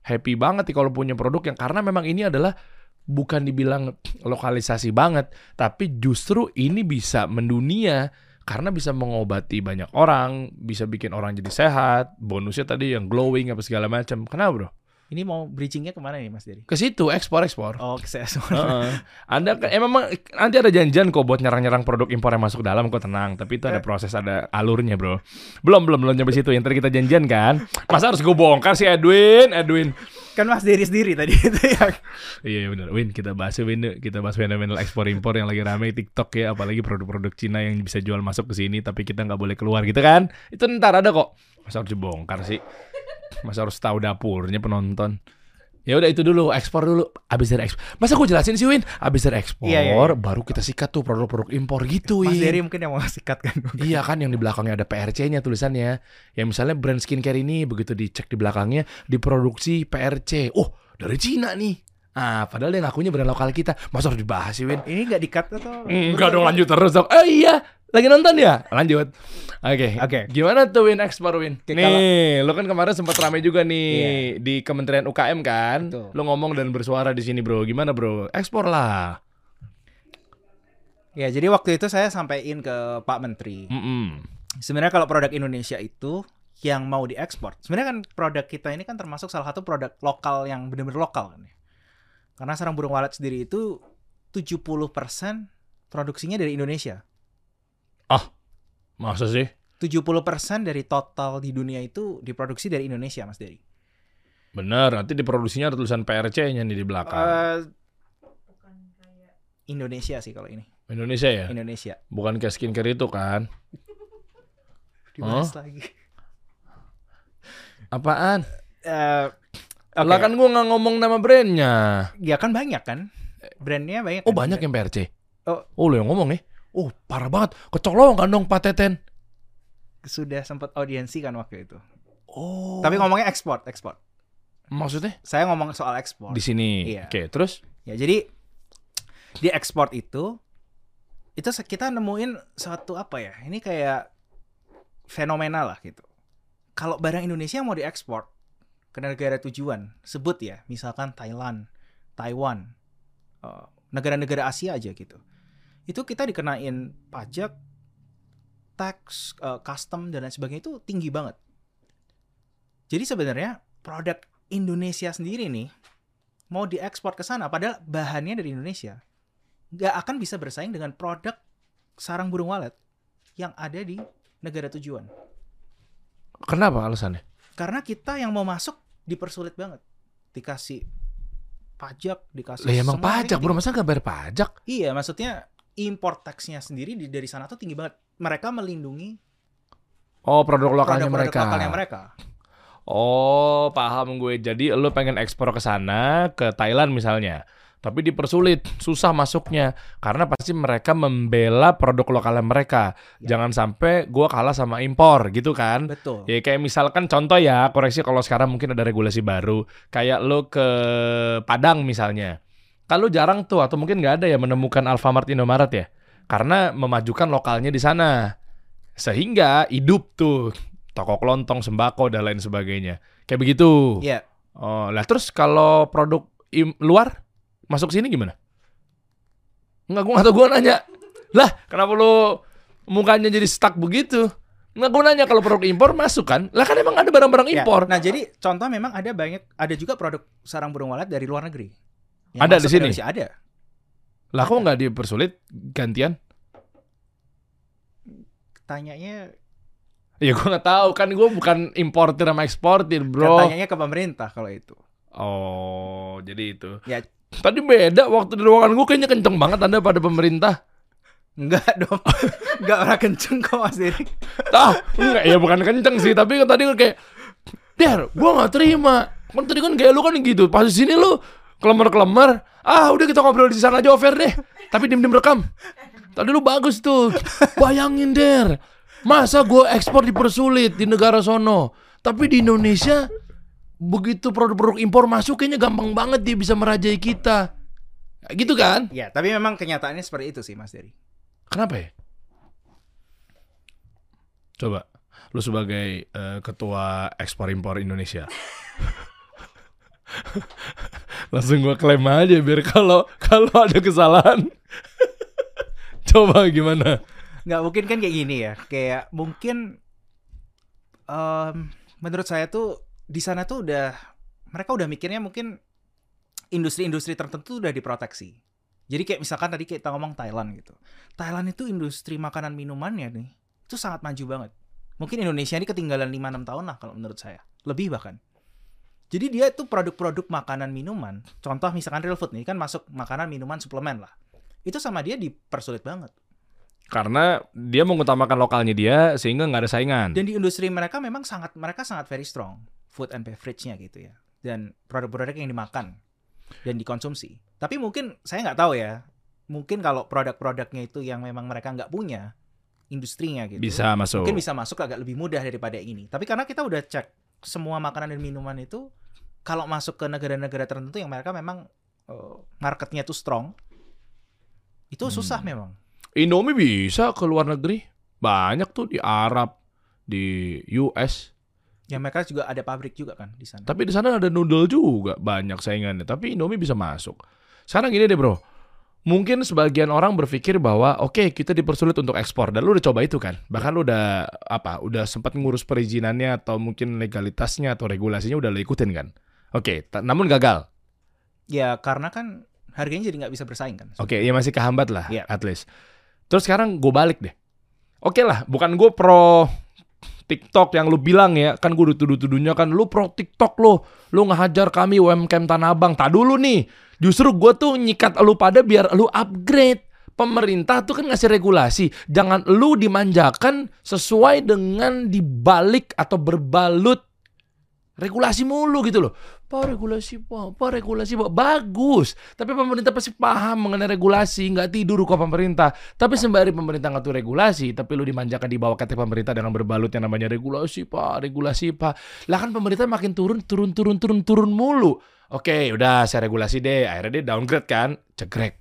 happy banget nih kalau punya produk yang karena memang ini adalah bukan dibilang lokalisasi banget, tapi justru ini bisa mendunia karena bisa mengobati banyak orang, bisa bikin orang jadi sehat, bonusnya tadi yang glowing apa segala macam. Kenapa, Bro? Ini mau bridgingnya ke mana nih Mas Dery? Ke situ ekspor-ekspor. Oh, ke saya Heeh. Anda kan, eh, memang nanti ada janjian kok buat nyerang-nyerang produk impor yang masuk dalam kok tenang. Tapi itu ada proses, ada alurnya bro. Belum belum belum nyampe situ. Yang tadi kita janjian kan. Masa harus gue bongkar sih Edwin, Edwin. kan Mas Dery sendiri tadi itu ya. Iya iya, benar. Win kita bahas Win. Kita bahas fenomena ekspor impor yang lagi rame TikTok ya. Apalagi produk-produk Cina yang bisa jual masuk ke sini tapi kita nggak boleh keluar gitu kan. Itu ntar ada kok. Masa harus dibongkar sih? Masa harus tahu dapurnya penonton? Ya udah itu dulu, ekspor dulu. Abis dari ekspor. Masa gue jelasin sih Win? Abis dari ekspor, Iya, iya, iya. baru kita sikat tuh produk-produk impor gitu Mas. Dery mungkin yang mau sikat kan. Iya kan yang di belakangnya ada PRC-nya tulisannya. Ya misalnya brand skincare ini begitu dicek di belakangnya diproduksi PRC. Oh, dari Cina nih. Ah, padahal dia ngakunya brand lokal kita. Masa harus dibahas sih, Win? Ini nggak dikat atau? Enggak dong, lanjut terus dong. Oh iya, lagi nonton ya? Lanjut. Oke. Oke. Gimana tuh Win ekspor Win? Nih, lo kan kemarin sempat rame juga nih di Kementerian UKM kan? Betul. Lo ngomong dan bersuara di sini, Bro. Gimana, Bro? Ekspor lah. Ya, jadi waktu itu saya sampaikan ke Pak Menteri. Mm-mm. Sebenarnya kalau produk Indonesia itu yang mau diekspor, sebenarnya kan produk kita ini kan termasuk salah satu produk lokal yang benar-benar lokal kan ya. Karena sarang burung walet sendiri itu 70% produksinya dari Indonesia. Masa sih? 70% dari total di dunia itu diproduksi dari Indonesia, Mas Dery. Bener, nanti diproduksinya ada tulisan PRC-nya nih di belakang. Eh, Indonesia sih kalau ini. Indonesia ya? Indonesia. Bukan kayak skincare itu kan? Dibahas lagi. Apaan? Eh, oke. Lah kan gua nggak ngomong nama brandnya. Ya kan banyak kan. Brandnya banyak. Oh kan? banyak yang PRC? Oh. Oh lo yang ngomong nih? Oh parah banget. Kecolongan dong Pak Teten. Sudah sempat audiensi kan waktu itu. Oh. Tapi ngomongnya ekspor, ekspor. maksudnya Saya ngomong soal ekspor. di sini. Iya. Oke, terus? Ya, jadi di ekspor itu itu kita nemuin suatu apa ya? Ini kayak fenomena lah gitu. Kalau barang Indonesia mau diekspor ke negara tujuan, sebut ya, misalkan Thailand, Taiwan, eh, negara-negara Asia aja gitu. Itu kita dikenain pajak, tax, eh, custom dan lain sebagainya itu tinggi banget. Jadi sebenarnya produk Indonesia sendiri nih mau diekspor ke sana padahal bahannya dari Indonesia nggak akan bisa bersaing dengan produk sarang burung walet yang ada di negara tujuan. Kenapa alasannya? Karena kita yang mau masuk dipersulit banget. Dikasih pajak, dikasih Lah ya emang pajak, ini bro. Masa nggak bayar pajak? Iya, maksudnya import tax-nya sendiri di, dari sana tuh tinggi banget. Mereka melindungi Oh, produk lokalnya produk-produk mereka. lokalnya mereka. Oh, paham gue. Jadi lo pengen ekspor ke sana, ke Thailand misalnya. Tapi dipersulit, susah masuknya. Karena pasti mereka membela produk lokalnya mereka. Ya. Jangan sampai gua kalah sama impor gitu kan. Betul. Ya kayak misalkan contoh ya, koreksi kalau sekarang mungkin ada regulasi baru. Kayak lo ke Padang misalnya. Kalau jarang tuh atau mungkin nggak ada ya menemukan Alfamart Indomaret ya. Karena memajukan lokalnya di sana. Sehingga hidup tuh toko kelontong, sembako dan lain sebagainya. Kayak begitu. Iya. Oh, lah terus kalau produk im- luar masuk sini gimana? Enggak, gua atau gua nanya. Lah, kenapa lu mukanya jadi stuck begitu? Enggak, gua nanya kalau produk impor masuk kan? Lah kan emang ada barang-barang Ya, impor. Nah, jadi contoh memang ada banyak ada juga produk sarang burung walet dari luar negeri. Yang Ada di sini? Indonesia, ada. Lah kok nggak dipersulit gantian? Tanyanya Ya gua nggak tahu kan gua bukan importer sama eksportir, Bro. tanyanya ke pemerintah kalau itu. Oh, jadi itu. Ya. Tadi beda waktu di ruangan gua kayaknya kenceng banget Anda pada pemerintah. Enggak dong. Enggak pernah kenceng kok Mas Derik. Ah, enggak ya bukan kenceng sih, tapi kan tadi kan kayak Der, gua nggak terima. Kan tadi kan kayak lu kan gitu. Pas di sini lu kelemar-kelemar. Ah, udah kita ngobrol di sana aja over deh. Tapi dim-dim rekam. Tadi lu bagus tuh. Bayangin Der. Masa gua ekspor dipersulit di negara sono. Tapi di Indonesia begitu produk-produk impor masuk kayaknya gampang banget dia bisa merajai kita. Gitu kan? Ya, tapi memang kenyataannya seperti itu sih Mas Derik. Kenapa ya? Coba, lu sebagai eh, ketua ekspor impor Indonesia. Langsung gua klaim aja biar kalau kalau ada kesalahan. Coba gimana? nggak mungkin kan kayak gini ya. Kayak mungkin em, menurut saya tuh di sana tuh udah mereka udah mikirnya mungkin industri-industri tertentu udah diproteksi. Jadi kayak misalkan tadi kita ngomong Thailand gitu. Thailand itu industri makanan minumannya nih itu sangat maju banget. Mungkin Indonesia ini ketinggalan 5-6 tahun lah kalau menurut saya. Lebih bahkan jadi dia itu produk-produk makanan minuman contoh misalkan real food nih kan masuk makanan minuman suplemen lah itu sama dia dipersulit banget Karena dia mengutamakan lokalnya dia sehingga nggak ada saingan. Dan di industri mereka memang sangat mereka sangat very strong food and beverage-nya gitu ya. Dan produk-produk yang dimakan dan dikonsumsi. Tapi mungkin saya nggak tahu ya. Mungkin kalau produk-produknya itu yang memang mereka nggak punya industrinya gitu. Bisa masuk. Mungkin bisa masuk agak lebih mudah daripada ini. Tapi karena kita udah cek semua makanan dan minuman itu kalau masuk ke negara-negara tertentu yang mereka memang eh, marketnya tuh strong, itu susah Hmm. memang. Indomie bisa ke luar negeri. Banyak tuh di Arab, di US. Ya mereka juga ada pabrik juga kan di sana. Tapi di sana ada noodle juga banyak saingannya. Tapi Indomie bisa masuk. Sekarang gini deh bro. Mungkin sebagian orang berpikir bahwa oke kita dipersulit untuk ekspor dan lu udah coba itu kan. Bahkan lu udah apa? Udah sempat ngurus perizinannya atau mungkin legalitasnya atau regulasinya udah lu ikutin kan. Oke, ta- namun gagal. Ya karena kan harganya jadi nggak bisa bersaing kan. Oke, ya masih kehambat lah Iya. at least. Terus sekarang gue balik deh. Oke lah, bukan gue pro TikTok yang lu bilang ya, kan gue dituduh-tuduhnya kan lu pro TikTok lo, lu ngehajar kami UMKM Tanah Abang. Tak dulu nih, justru gue tuh nyikat lu pada biar lu upgrade. Pemerintah tuh kan ngasih regulasi, jangan lu dimanjakan sesuai dengan dibalik atau berbalut regulasi mulu gitu loh. Pak regulasi pak, pak regulasi pak, bagus. Tapi pemerintah pasti paham mengenai regulasi, nggak tidur kok pemerintah. Tapi sembari pemerintah ngatur regulasi, tapi lu dimanjakan di bawah kata pemerintah dengan berbalut yang namanya regulasi pak, regulasi pak. Lah kan pemerintah makin turun, turun, turun, turun, turun mulu. Oke, udah saya regulasi deh. Akhirnya dia downgrade kan, cegrek.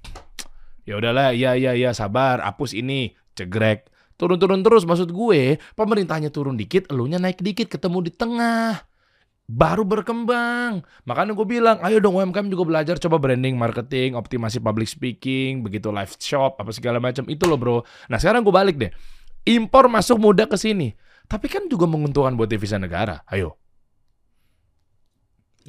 Ya udahlah, iya iya iya sabar, hapus ini, cegrek. Turun-turun terus maksud gue, pemerintahnya turun dikit, elunya naik dikit, ketemu di tengah baru berkembang. Makanya gue bilang, ayo dong UMKM juga belajar coba branding, marketing, optimasi public speaking, begitu live shop, apa segala macam itu loh bro. Nah sekarang gue balik deh, impor masuk mudah ke sini, tapi kan juga menguntungkan buat devisa negara. Ayo,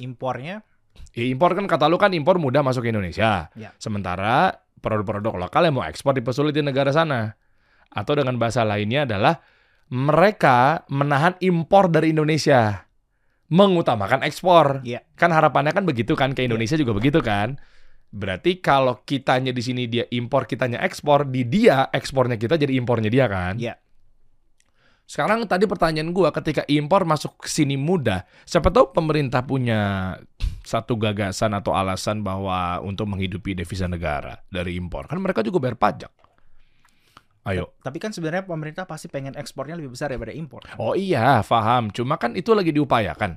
Impornya ya, impor kan kata lu kan impor mudah masuk ke Indonesia. Ya. Sementara produk-produk lokal yang mau ekspor dipersulit di negara sana. Atau dengan bahasa lainnya adalah mereka menahan impor dari Indonesia. Mengutamakan ekspor. Iya. Kan harapannya kan begitu kan ke Indonesia juga begitu kan. Berarti kalau kitanya di sini dia impor, kitanya ekspor, di dia ekspornya kita jadi impornya dia kan. Iya. Sekarang tadi pertanyaan gua ketika impor masuk ke sini mudah, siapa tahu pemerintah punya satu gagasan atau alasan bahwa untuk menghidupi devisa negara dari impor. Kan mereka juga bayar pajak. Ayo. Tapi kan sebenarnya pemerintah pasti pengen ekspornya lebih besar daripada impor. Oh iya, paham. Cuma kan itu lagi diupayakan.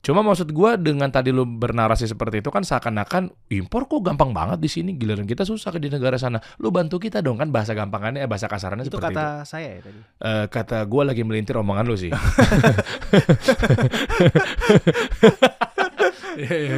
Cuma maksud gua dengan tadi lu bernarasi seperti itu kan seakan-akan impor kok gampang banget di sini, giliran kita susah di negara sana. Lu bantu kita dong kan bahasa gampangannya, eh, bahasa kasarannya Itu seperti kata itu. saya ya tadi. Eh, kata gua lagi melintir omongan lu sih. Iya, iya,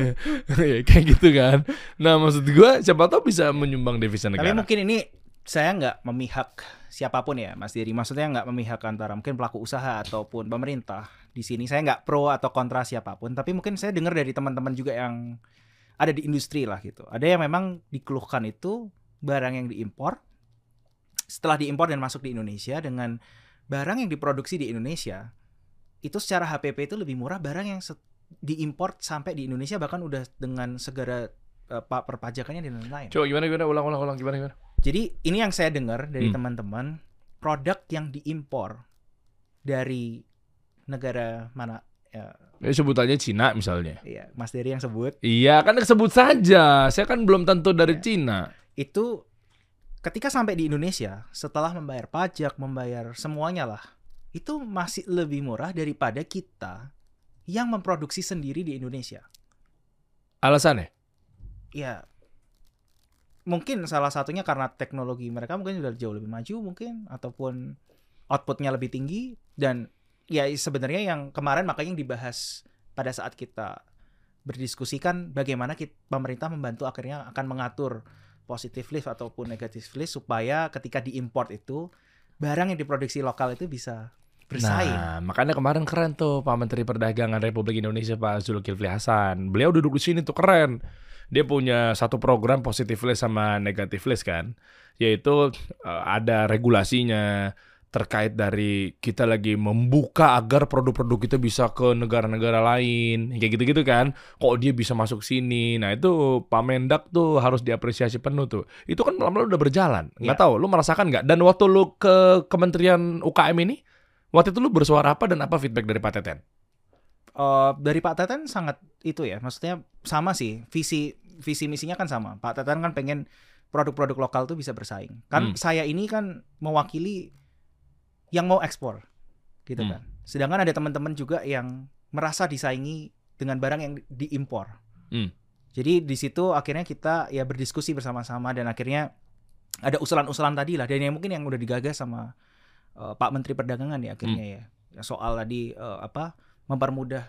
iya. Kayak gitu kan. Nah maksud gua siapa tahu bisa menyumbang devisa negara. Tapi mungkin ini saya nggak memihak siapa pun ya, Mas Diri. Maksudnya nggak memihak antara mungkin pelaku usaha ataupun pemerintah. Di sini saya nggak pro atau kontra siapa pun, tapi mungkin saya dengar dari teman-teman juga yang ada di industri lah gitu. Ada yang memang dikeluhkan itu barang yang diimpor setelah diimpor dan masuk di Indonesia dengan barang yang diproduksi di Indonesia itu secara HPP itu lebih murah barang yang diimpor sampai di Indonesia bahkan udah dengan segala eh, pa- perpajakannya dan lain-lain. Coba gimana gimana ulang ulang ulang gimana gimana. Jadi ini yang saya dengar dari Hmm. teman-teman produk yang diimpor dari negara mana ya, Ya, sebutannya Cina misalnya. ya Mas Dery yang sebut Iya kan sebut saja. Saya kan belum tentu dari Ya. Cina. itu ketika sampai di Indonesia setelah membayar pajak, membayar semuanya lah, itu masih lebih murah daripada kita yang memproduksi sendiri di Indonesia. Alasannya? Ya mungkin salah satunya karena teknologi mereka mungkin sudah jauh lebih maju mungkin ataupun outputnya lebih tinggi dan ya sebenarnya yang kemarin makanya yang dibahas pada saat kita berdiskusikan bagaimana kita, pemerintah membantu akhirnya akan mengatur positive list ataupun negative list supaya ketika diimport itu barang yang diproduksi lokal itu bisa bersaing. Nah, makanya kemarin keren tuh Pak Menteri Perdagangan Republik Indonesia Pak Zulkifli Hasan. Beliau duduk di sini tuh keren. Dia punya satu program positive list sama negative list kan, yaitu eh, ada regulasinya terkait dari kita lagi membuka agar produk-produk kita bisa ke negara-negara lain, kayak gitu-gitu kan. Kok dia bisa masuk sini? Nah itu Pak Mendak tuh harus diapresiasi penuh tuh. Itu kan lama-lama udah berjalan. Nggak Ya. tahu, lu merasakan nggak? Dan waktu lu ke Kementerian UKM ini, Waktu itu lu bersuara apa dan apa feedback dari Pak Teten? Eh, dari Pak Teten sangat itu ya, maksudnya sama sih visi visi misinya kan sama. Pak Teten kan pengen produk-produk lokal tuh bisa bersaing. Kan Hmm. saya ini kan mewakili yang mau ekspor, gitu Hmm. kan. Sedangkan ada teman-teman juga yang merasa disaingi dengan barang yang diimpor. Hmm. Jadi di situ akhirnya kita ya berdiskusi bersama-sama dan akhirnya ada usulan-usulan tadi lah dan yang mungkin yang udah digagas sama eh, Pak Menteri Perdagangan ya akhirnya ya. Ya, soal tadi eh, apa mempermudah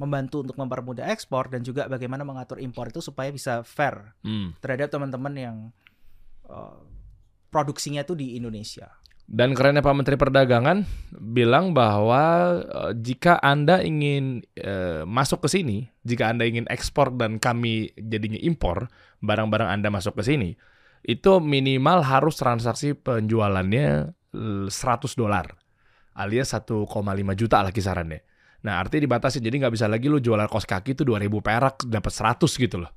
membantu untuk mempermudah ekspor dan juga bagaimana mengatur impor itu supaya bisa fair Hmm. terhadap teman-teman yang eh, produksinya tuh di Indonesia. Dan kerennya Pak Menteri Perdagangan bilang bahwa eh, jika Anda ingin eh, masuk ke sini, jika Anda ingin ekspor dan kami jadinya impor, barang-barang Anda masuk ke sini, itu minimal harus transaksi penjualannya eh, 100 dolar alias 1,5 juta lah kisarannya. Nah, artinya dibatasi jadi nggak bisa lagi lu jualan kos kaki itu 2000 perak dapat 100 gitu loh.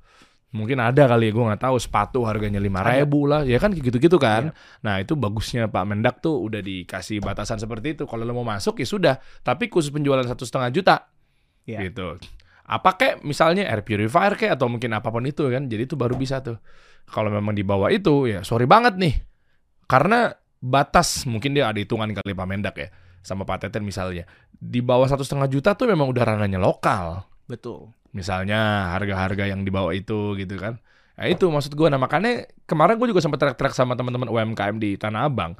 Mungkin ada kali ya gue nggak tahu sepatu harganya 5000 ribu lah, ya kan gitu-gitu kan. Nah itu bagusnya Pak Mendak tuh udah dikasih batasan seperti itu. Kalau lo mau masuk ya sudah, tapi khusus penjualan satu setengah juta, Iya. gitu. Apa kek misalnya air purifier kek atau mungkin apa pun itu kan, jadi itu baru bisa tuh. Kalau memang di bawah itu ya sorry banget nih, karena batas mungkin dia ada hitungan kali Pak Mendak ya sama Pak Teten misalnya di bawah satu setengah juta tuh memang udah ranahnya lokal Betul. misalnya harga-harga yang di bawah itu gitu kan. Nah itu maksud gue. Nah makanya kemarin gue juga sempat teriak-teriak sama teman-teman UMKM di Tanah Abang.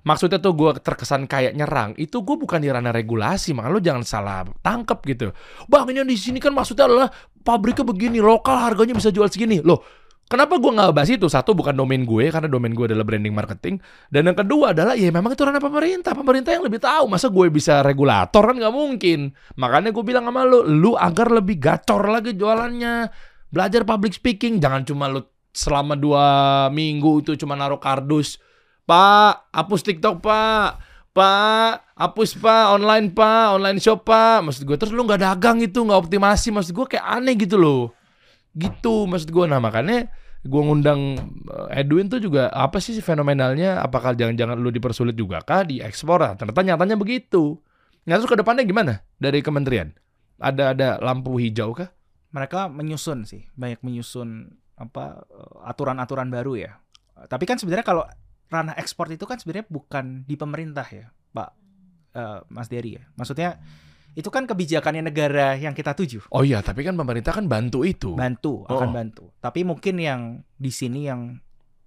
Maksudnya tuh gue terkesan kayak nyerang. Itu gue bukan di ranah regulasi. Makanya lo jangan salah tangkep gitu. Bang ini di sini kan maksudnya adalah pabriknya begini. Lokal harganya bisa jual segini. Loh Kenapa gue nggak bahas itu? Satu bukan domain gue karena domain gue adalah branding marketing. Dan yang kedua adalah ya memang itu ranah pemerintah. Pemerintah yang lebih tahu. Masa gue bisa regulator kan nggak mungkin. Makanya gue bilang sama lu, lu agar lebih gacor lagi jualannya. Belajar public speaking. Jangan cuma lu selama dua minggu itu cuma naruh kardus. Pak, hapus TikTok pak. Pak, hapus pak, online pak, online shop pak. Maksud gue terus lu nggak dagang itu, nggak optimasi. Maksud gue kayak aneh gitu loh. Gitu maksud gue. Nah makanya gue ngundang eh, Edwin tuh juga apa sih fenomenalnya? Apakah jangan-jangan lu dipersulit juga kah di ekspor? Ternyata nyatanya begitu. Nah terus ke depannya gimana dari kementerian? Ada ada lampu hijau kah? mereka menyusun sih banyak menyusun apa eh, aturan-aturan baru ya tapi kan sebenarnya kalau ranah ekspor itu kan sebenarnya bukan di pemerintah ya Pak eh, Mas Dery ya maksudnya itu kan kebijakannya negara yang kita tuju. Oh iya, tapi kan pemerintah kan bantu itu. bantu akan Oh. bantu. Tapi mungkin yang di sini yang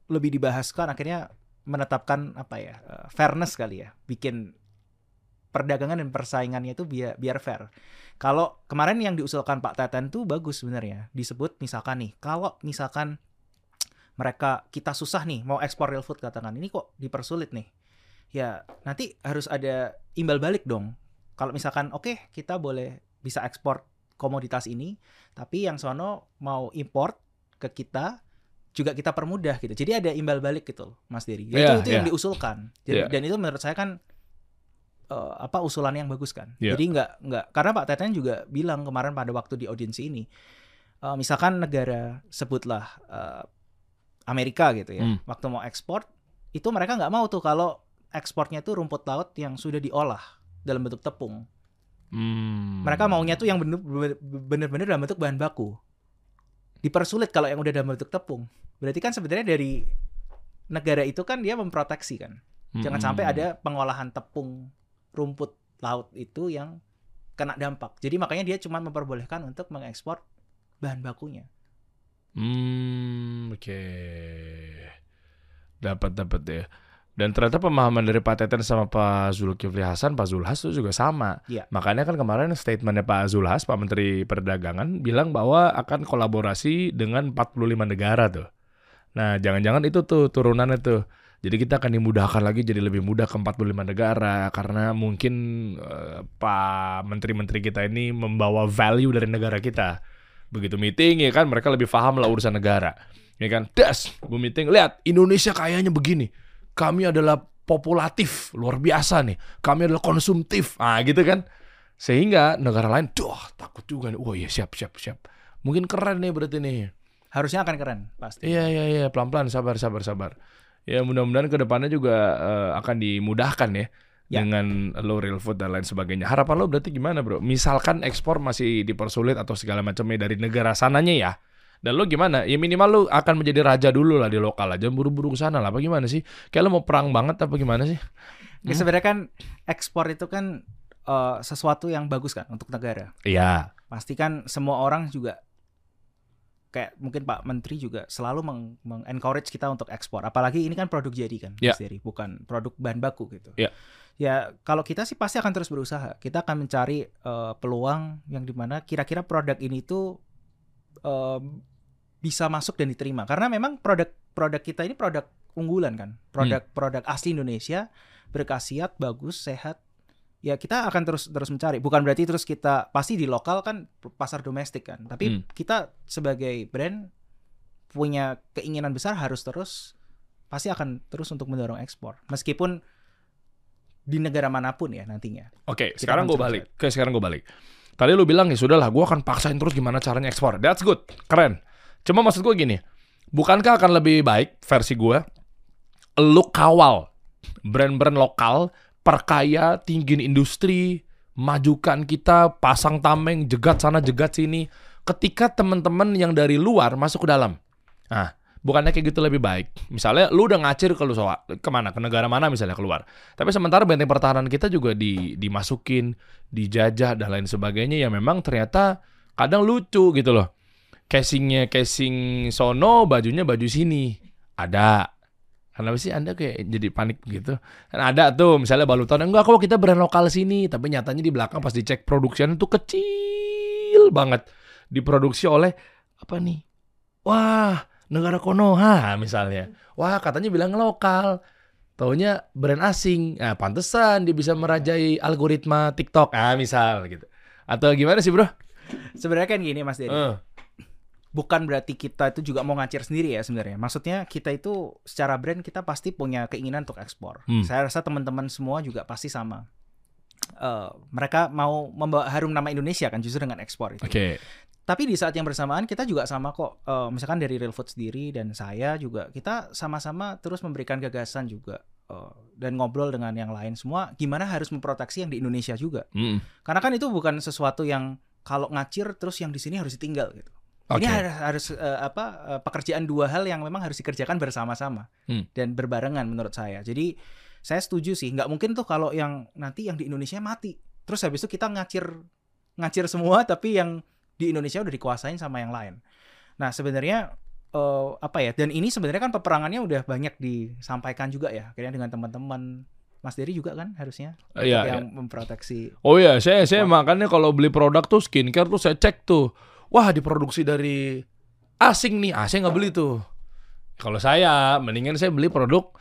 lebih dibahaskan akhirnya menetapkan apa ya eh, fairness kali ya. Bikin perdagangan dan persaingannya itu biar biar fair. Kalau kemarin yang diusulkan Pak Teten tuh bagus sebenarnya. Disebut misalkan nih kalau misalkan mereka kita susah nih mau ekspor real food katakan ini kok dipersulit nih? Ya nanti harus ada imbal balik dong kalau misalkan oke kita boleh bisa ekspor komoditas ini tapi yang sono mau import ke kita juga kita permudah gitu. Jadi ada imbal balik gitu loh, Mas Dery. Ya, Iya, itu itu yang iya. diusulkan. Jadi, Iya. Dan itu menurut saya kan eh, apa usulan yang bagus kan. Iya. Jadi nggak nggak karena Pak Teten juga bilang kemarin pada waktu di audiensi ini, eh, misalkan negara sebutlah eh, Amerika gitu ya, Hmm. waktu mau ekspor itu mereka nggak mau tuh kalau ekspornya tuh rumput laut yang sudah diolah dalam bentuk tepung. Hmm. Mereka maunya tuh yang bener-bener dalam bentuk bahan baku. Dipersulit kalau yang udah dalam bentuk tepung. Berarti kan sebenarnya dari negara itu kan dia memproteksi kan. Jangan Mm-mm. sampai ada pengolahan tepung rumput laut itu yang kena dampak. Jadi makanya dia cuma memperbolehkan untuk mengekspor bahan bakunya. Hmm, oke. Dapat dapat ya. Dan ternyata pemahaman dari Pak Teten sama Pak Zulkifli Hasan, Pak Zulhas itu juga sama. Iya. Makanya kan kemarin statementnya Pak Zulhas, Pak Menteri Perdagangan, bilang bahwa akan kolaborasi dengan 45 negara tuh. Nah, jangan-jangan itu tuh turunannya tuh. Jadi kita akan dimudahkan lagi jadi lebih mudah ke 45 negara karena mungkin eh, Pak menteri-menteri kita ini membawa value dari negara kita. Begitu meeting ya kan mereka lebih paham lah urusan negara. Ya kan? Das, gue meeting, lihat Indonesia kayaknya begini. Kami adalah populatif, luar biasa nih. Kami adalah konsumtif. Ah, gitu kan. Sehingga negara lain, duh, takut juga nih. Oh iya, siap, siap, siap. Mungkin keren nih berarti nih. Harusnya akan keren pasti. Iya iya iya pelan-pelan sabar sabar sabar. Ya mudah-mudahan ke depannya juga eh, akan dimudahkan ya, Ya. dengan low real food dan lain sebagainya. Harapan lo berarti gimana bro? Misalkan ekspor masih dipersulit atau segala macamnya dari negara sananya ya. Dan lo gimana? Ya minimal lo akan menjadi raja dulu lah di lokal aja, buru-buru ke sana lah. Apa gimana sih? Kayak lo mau perang banget apa gimana sih? Ya, sebenarnya kan ekspor itu kan eh, sesuatu yang bagus kan untuk negara. Iya. pasti kan semua orang juga kayak mungkin Pak Menteri juga selalu meng- meng-encourage kita untuk ekspor. Apalagi ini kan produk jadi kan, Ya. Mas Dery, bukan produk bahan baku gitu. Ya. Ya kalau kita sih pasti akan terus berusaha. Kita akan mencari eh, peluang yang di mana kira-kira produk ini tuh eh, bisa masuk dan diterima. Karena memang produk-produk kita ini produk unggulan kan, produk-produk asli Indonesia berkhasiat, bagus, sehat. Ya kita akan terus terus mencari. Bukan berarti terus kita pasti di lokal kan pasar domestik kan. Tapi Hmm. kita sebagai brand punya keinginan besar harus terus pasti akan terus untuk mendorong ekspor. Meskipun di negara mana pun ya nantinya. Oke, Kita sekarang gue balik. Oke, sekarang gue balik. Tadi lu bilang ya sudahlah, gue akan paksain terus gimana caranya ekspor. That's good, keren. Cuma maksud gue gini, bukankah akan lebih baik versi gue, lu kawal brand-brand lokal, perkaya, tinggiin industri, majukan kita, pasang tameng, jegat sana, jegat sini. Ketika teman-teman yang dari luar masuk ke dalam. Nah, bukannya kayak gitu lebih baik. Misalnya lu udah ngacir ke lu soal ke mana, ke negara mana misalnya keluar. Tapi sementara benteng pertahanan kita juga di, dimasukin, dijajah dan lain sebagainya yang memang ternyata kadang lucu gitu loh. Casingnya casing sono, bajunya baju sini. Ada. Kenapa sih Anda kayak jadi panik gitu? Kan ada tuh misalnya balutan enggak kok kita brand lokal sini, tapi nyatanya di belakang pas dicek produksinya itu kecil banget. Diproduksi oleh apa nih? Wah, negara Konoha misalnya. Wah, katanya bilang lokal. Taunya brand asing. Nah, pantesan dia bisa merajai algoritma TikTok. Ah, misal gitu. Atau gimana sih, Bro? Sebenarnya kan gini Mas Dery. Eh, bukan berarti kita itu juga mau ngacir sendiri ya sebenarnya. Maksudnya kita itu secara brand kita pasti punya keinginan untuk ekspor. Hmm. Saya rasa teman-teman semua juga pasti sama. Eh, mereka mau membawa harum nama Indonesia kan justru dengan ekspor itu. Oke. Tapi di saat yang bersamaan kita juga sama kok. Eh, misalkan dari Real Food sendiri dan saya juga kita sama-sama terus memberikan gagasan juga eh, dan ngobrol dengan yang lain semua gimana harus memproteksi yang di Indonesia juga. Mm. Karena kan itu bukan sesuatu yang kalau ngacir terus yang di sini harus ditinggal gitu. Ini Oke. harus, harus eh, apa eh, pekerjaan dua hal yang memang harus dikerjakan bersama-sama Hmm. dan berbarengan menurut saya. Jadi saya setuju sih, nggak mungkin tuh kalau yang nanti yang di Indonesia mati, terus habis itu kita ngacir ngacir semua tapi yang di Indonesia udah dikuasain sama yang lain. Nah sebenarnya eh, apa ya? Dan ini sebenarnya kan peperangannya udah banyak disampaikan juga ya, akhirnya dengan teman-teman. Mas Dery juga kan harusnya Iya, yang memproteksi. Oh iya, saya saya makanya kalau beli produk tuh skincare tuh saya cek tuh. Wah, diproduksi dari asing nih. Ah, saya nggak beli tuh. Kalau saya, mendingan saya beli produk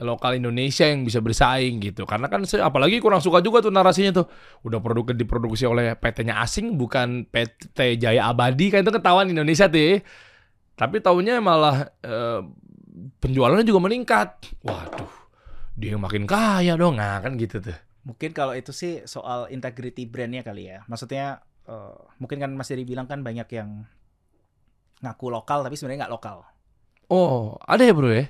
lokal Indonesia yang bisa bersaing gitu. Karena kan saya apalagi kurang suka juga tuh narasinya tuh. Udah produknya diproduksi oleh PT-nya asing bukan PT Jaya Abadi kan itu ketahuan Indonesia tuh. Tapi tahunya malah eh, penjualannya juga meningkat. Waduh. Dia yang makin kaya dong, nah kan gitu tuh. Mungkin kalau itu sih soal integrity brandnya kali ya. Maksudnya eh, mungkin kan Mas Dery bilang kan banyak yang ngaku lokal tapi sebenarnya nggak lokal. Oh, ada ya bro ya?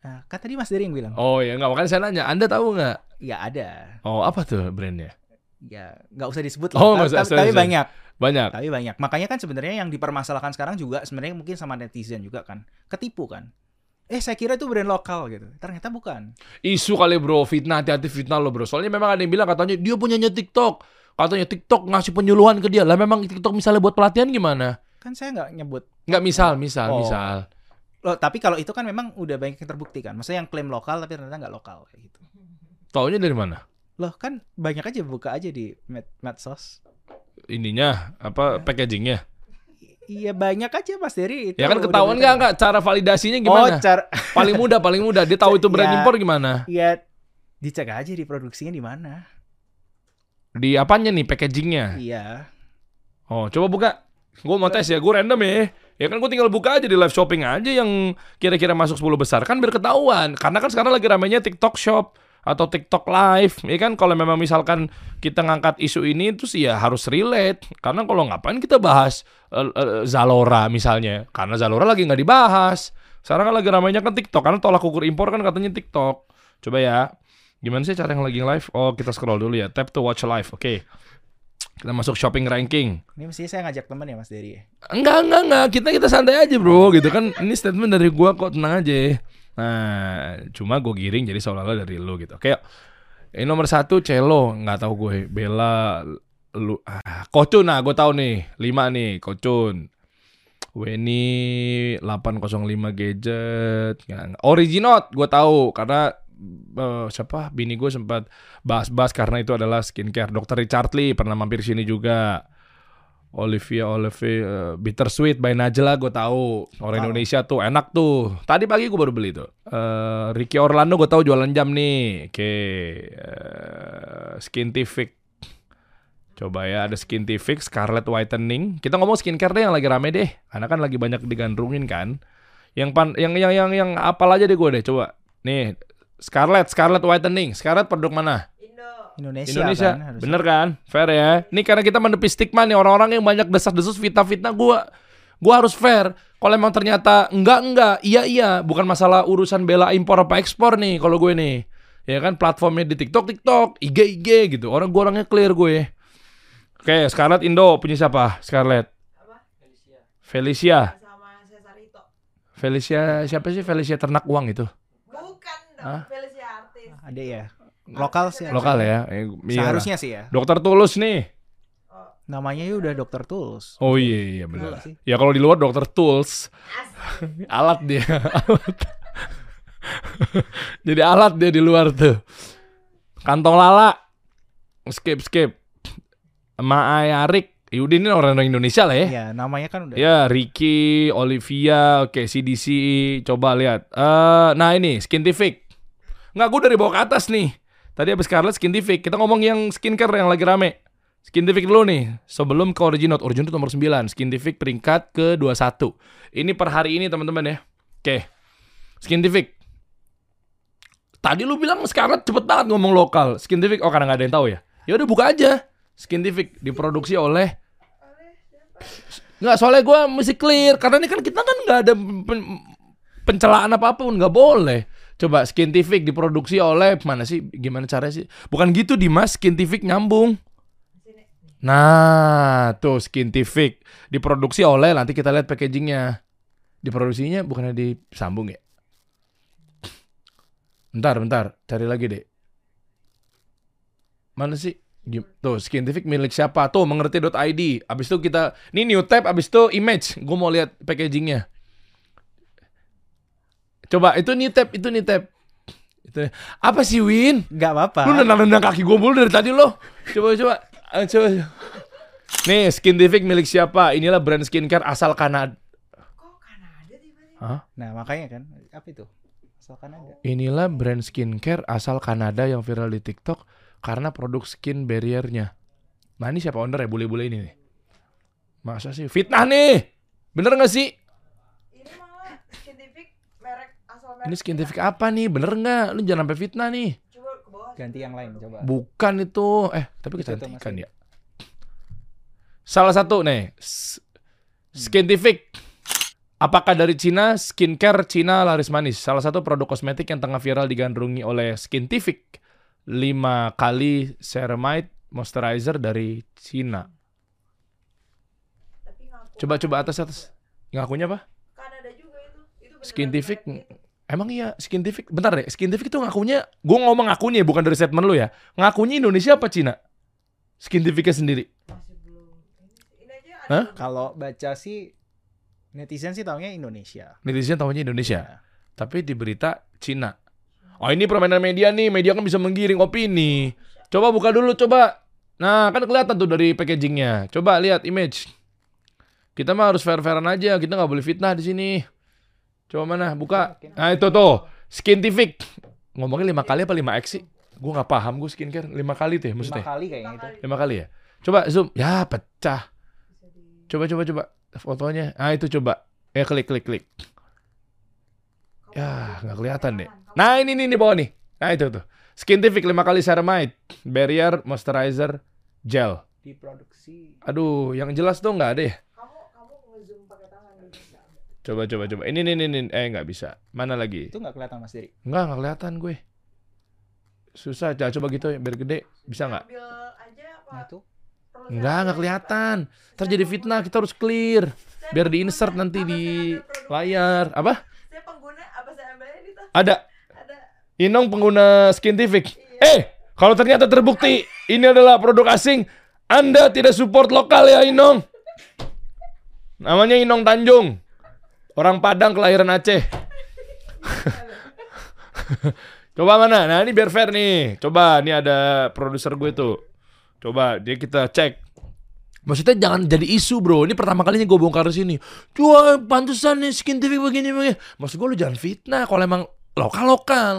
Nah, kan tadi Mas Dery yang bilang. Oh ya nggak makanya saya nanya. Anda tahu nggak? Ya ada. Oh apa tuh brandnya? Ya nggak usah disebut Oh, lah. usah, tapi, sorry, tapi sorry. banyak. Banyak. Tapi banyak. Makanya kan sebenarnya yang dipermasalahkan sekarang juga sebenarnya mungkin sama netizen juga kan. Ketipu kan. Eh saya kira itu brand lokal gitu. Ternyata bukan. Isu kali bro, fitnah hati-hati fitnah lo bro. Soalnya memang ada yang bilang katanya dia punyanya TikTok. Katanya TikTok ngasih penyuluhan ke dia. Lah memang TikTok misalnya buat pelatihan gimana? Kan saya nggak nyebut. Nggak misal, misal, Oh. misal. Loh, tapi kalau itu kan memang udah banyak yang terbukti kan. Maksudnya yang klaim lokal tapi ternyata nggak lokal kayak gitu. Taunya dari mana? Loh kan banyak aja buka aja di med medsos. Ininya apa packagingnya? Iya banyak aja Mas Dery itu. Ya kan ketahuan nggak nggak cara validasinya Oh, gimana? cara Paling mudah, paling mudah. Dia tahu itu brand Ya. impor gimana? ya dicek aja di produksinya di mana. Di apanya nih packagingnya? Iya. Oh, coba buka. Gue mau tes ya, gue random ya. Ya kan gue tinggal buka aja di live shopping aja yang kira-kira masuk 10 besar. Kan biar ketahuan. Karena kan sekarang lagi ramainya TikTok Shop atau TikTok Live. Ya kan kalau memang misalkan kita ngangkat isu ini terus ya harus relate. Karena kalau ngapain kita bahas eh, eh, Zalora misalnya. Karena Zalora lagi nggak dibahas. Sekarang kan lagi ramainya kan TikTok. Karena tolak ukur impor kan katanya TikTok. Coba ya. Gimana sih cara yang lagi live? Oh, kita scroll dulu ya. Tap to watch live. Oke. Kita masuk shopping ranking. Ini mesti saya ngajak teman ya Mas Dery. ya? Enggak, enggak, enggak. Kita kita santai aja, Bro. Gitu kan. Ini statement dari gua kok tenang aja. Nah, cuma gue giring jadi seolah-olah dari lu gitu. Oke. Ini nomor satu Celo, nggak tahu gue. Bella lu ah, Kocun nah gue tahu nih. 5 nih, Kocun. Weni 805 gadget. Originot gue tahu karena eh, siapa? Bini gue sempat bahas-bahas karena itu adalah skincare. Dokter Richard Lee pernah mampir sini juga. Olivia Olivia eh, Bittersweet by Najla gue tahu. Orang. Indonesia tuh enak tuh. Tadi pagi gue baru beli tuh. Eh, Ricky Orlando gue tahu jualan jam nih. Oke Eh, Skintific. Coba ya ada Skintific Scarlet Whitening. Kita ngomong skincare deh yang lagi rame deh. Karena kan lagi banyak digandrungin kan. Yang pan yang yang yang yang apal aja deh gue deh coba. Nih Scarlet Scarlet Whitening Scarlet produk mana Indonesia, Indonesia, kan harusnya. bener kan? Fair ya. Ini karena kita menepi stigma nih orang-orang yang banyak desas-desus fitnah-fitnah gua. Gua harus fair. Kalau emang ternyata enggak enggak, iya iya, bukan masalah urusan bela impor apa ekspor nih kalau gue nih. Ya kan platformnya di TikTok TikTok, IG IG gitu. Orang gua orangnya clear gue. Oke, Scarlett Indo punya siapa? Scarlett. Felicia. sama Cesarito. Felicia siapa sih? Felicia ternak uang itu. Hah? Artis. Ada ya. Lokal sih. Lokal ya. Eh, iya. Seharusnya sih ya. Dokter Tulus nih. Namanya ya udah Dokter Tools. Oh iya iya benar. Iya sih. Ya kalau di luar dokter tools, alat dia. Alat. Jadi alat dia di luar tuh. Kantong lala. Skip skip. Maayarik. Yaudah ini orang Indonesia lah ya. Ya, namanya kan udah. Ya, Ricky, Olivia, oke CDC, coba lihat. Eh, nah ini Skintific. Nggak, gue dari bawah ke atas nih. Tadi habis Scarlett Skintific. Kita ngomong yang skincare yang lagi rame. Skintific dulu nih, sebelum ke Originote. Originote nomor 9, Skintific peringkat ke-21. Ini per hari ini teman-teman ya. Oke. Skintific. Tadi lu bilang sekarang cepet banget ngomong lokal. Skintific, oh karena nggak ada yang tahu ya. Ya udah buka aja. Skintific diproduksi oleh Nggak, soalnya gue mesti clear Karena ini kan kita kan nggak ada pen- pencelaan apa pun Nggak boleh Coba Skintific diproduksi oleh Mana sih, gimana caranya sih Bukan gitu Dimas, Skintific nyambung Nah, tuh Skintific diproduksi oleh nanti kita lihat packagingnya. Diproduksinya bukannya disambung ya? Bentar, bentar, cari lagi deh. Mana sih? Tuh, Skintific milik siapa? Tuh, mengerti.id. Abis itu kita, ini new tab, abis itu image. Gue mau lihat packagingnya. Coba, itu new tab, itu new tab. Itu, apa sih, Win? Nggak apa-apa. Lu nendang-nendang kaki gue mulu dari tadi lo. Coba coba. Ah, coba. coba. Nih, Skintific milik siapa? Inilah brand skincare asal Kanada. Kok Kanada tiba-tiba? Hah? Nah, makanya kan apa itu? Asalkan ada. Inilah brand skincare asal Kanada yang viral di TikTok karena produk skin barrier-nya. Nah, ini siapa owner ya bule-bule ini nih? Masa sih? Fitnah nih! Bener gak sih? Ini malah scientific merek asal merek. Ini Skintific apa nih? Bener nggak? Lu jangan sampai fitnah nih. Coba ke bawah. Ganti yang lain coba. Bukan itu. Eh, tapi tuh, kecantikan ya. Salah satu nih, S- Skintific. Apakah dari Cina, skincare Cina laris manis? Salah satu produk kosmetik yang tengah viral digandrungi oleh Skintific. 5 kali ceramide moisturizer dari Cina. Coba-coba atas atas. Ngakunya apa? Kanada juga itu. Itu Skintific. Emang iya Skintific. Bentar deh, Skintific itu ngakunya, gue ngomong ngakunya bukan dari statement lu ya. Ngakunya Indonesia apa Cina? Skintificnya sendiri. Masih belum. Ini, ini aja Hah? Kalau baca sih netizen sih taunya Indonesia. Netizen tahunya Indonesia. Ya. Tapi di berita Cina. Oh ini permainan media nih, media kan bisa menggiring opini. Coba buka dulu, coba. Nah kan kelihatan tuh dari packagingnya. Coba lihat image. Kita mah harus fair-fairan aja, kita nggak boleh fitnah di sini. Coba mana, buka. Nah itu tuh, Skintific. Ngomongnya lima kali apa lima x sih? Gue nggak paham gue skincare lima kali tuh ya Lima maksudnya. kali kayaknya itu. Lima kali ya. Coba zoom, ya pecah. Coba coba coba fotonya. Ah itu coba. Eh klik klik klik. Ya, nggak kelihatan deh. Nah, ini nih di bawah nih. Nah, itu tuh. Skintific 5 kali ceramide, barrier, moisturizer, gel. Diproduksi. Aduh, yang jelas dong nggak ada ya. Kamu kamu ngezoom pakai tangan gitu. bisa. Coba coba coba. Ini nih nih. Eh nggak bisa. Mana lagi? Itu nggak kelihatan Mas Diri. Nggak nggak kelihatan gue. Susah. Coba coba gitu biar gede. Bisa nggak? Nah, itu Nggak nggak kelihatan. Terjadi fitnah. Kita harus clear. Biar di insert nanti di layar. Apa? Saya pengguna apa saya? Ada. Ada. Inong pengguna Skintific. Eh, kalau ternyata terbukti ini adalah produk asing, Anda tidak support lokal ya Inong. Namanya Inong Tanjung. Orang Padang kelahiran Aceh. Coba mana? Nah ini biar fair nih. Coba, ini ada produser gue tuh. Coba, dia kita cek. Maksudnya jangan jadi isu bro. Ini pertama kalinya gue bongkar di sini. Cua, pantesan nih Skintific begini begini. Maksud gue lu jangan fitnah. Kalau emang lokal lokal,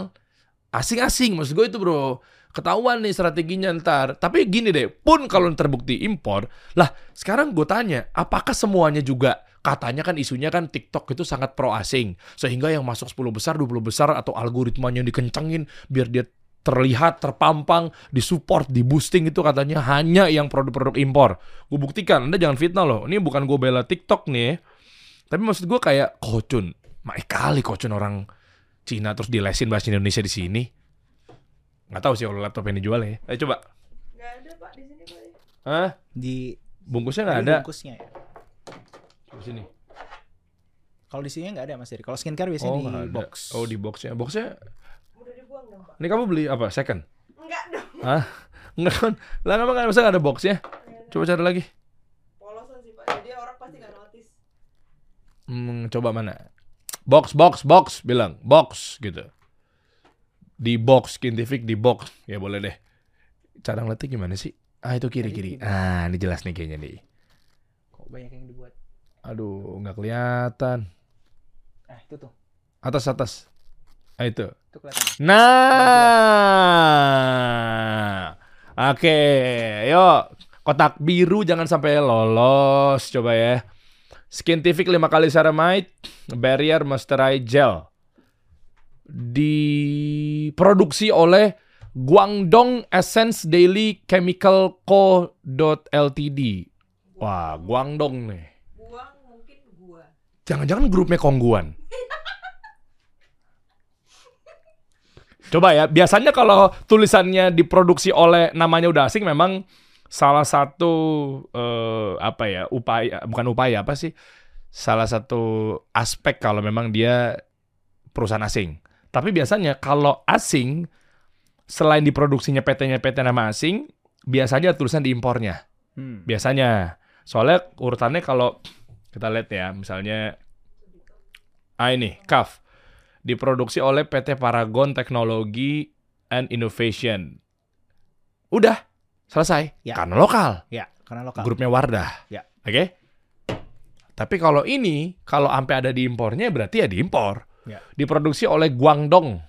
asing-asing. Maksud gue itu bro. Ketahuan nih strateginya ntar. Tapi gini deh, pun kalau terbukti impor, lah sekarang gue tanya, apakah semuanya juga katanya kan isunya kan TikTok itu sangat pro asing. Sehingga yang masuk 10 besar, 20 besar atau algoritmanya yang dikencengin biar dia terlihat, terpampang, disupport, di boosting itu katanya hanya yang produk-produk impor. Gue buktikan, Anda jangan fitnah loh. Ini bukan gue bela TikTok nih. Tapi maksud gue kayak kocun. Maik kali kocun orang Cina terus dilesin bahasa Indonesia di sini. Nggak tahu sih kalau laptop yang dijual ya. Ayo coba. Nggak ada pak di sini pak. Hah? di Bungkusnya nggak di ada. bungkusnya ya. Coba sini. Kalau di sini nggak ada Mas Diri. Kalau skincare biasanya Oh, di ada. box. Oh, di boxnya. Boxnya, Udah dibuang dong pak. ini kamu beli apa? Second? Enggak dong. Hah? Enggak kan? Lah emang nggak masa nggak ada boxnya? Coba cari lagi. Polosan sih pak. Jadi orang pasti nggak notice. Hmm, coba mana? Box, box, box, bilang box gitu. Di box, scientific di box. Ya boleh deh. Cara ngeliatnya gimana sih? Ah itu kiri kiri. Ah ini jelas nih kayaknya nih. Kok banyak yang dibuat? Aduh nggak kelihatan. Ah, itu tuh. Atas atas. Ah itu. Itu kelihatan. Nah, oke, yuk Kotak biru jangan sampai lolos. Coba ya. Skintific 5 kali ceramide, barrier moisturize gel. Diproduksi oleh Guangdong Essence Daily Chemical Co. Ltd. Wah, Guangdong nih. Jangan-jangan grupnya Kongguan. Coba ya, biasanya kalau tulisannya diproduksi oleh namanya udah asing memang salah satu eh, apa ya upaya bukan upaya apa sih salah satu aspek kalau memang dia perusahaan asing. Tapi biasanya kalau asing selain diproduksinya PT-nya PT nama asing, biasanya tulisan di impornya. Hmm. Biasanya. Soalnya urutannya kalau kita lihat ya, misalnya ah ini, CAF diproduksi oleh PT Paragon Technology and Innovation. Udah, selesai. Ya. Karena lokal. Ya, karena lokal. Grupnya Wardah. Ya. Oke? Tapi kalau ini, kalau sampai ada di impornya berarti ya diimpor. Ya. Diproduksi oleh Guangdong.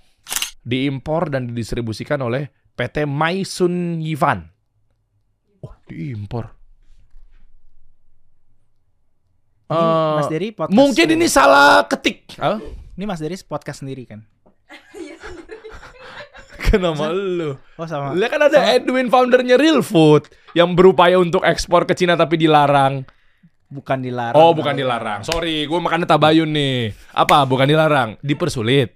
Diimpor dan didistribusikan oleh PT Maisun Yivan. Oh, diimpor. Ini Eh, Mas Dery podcast. mungkin ini salah ketik. Hah? Ini Mas Dery podcast sendiri kan? Kenapa lu? Oh sama. Lihat kan ada Edwin foundernya Real Food yang berupaya untuk ekspor ke Cina tapi dilarang. Bukan dilarang. Oh, bukan dilarang. Sorry, gue makannya tabayun nih. Apa? Bukan dilarang, dipersulit.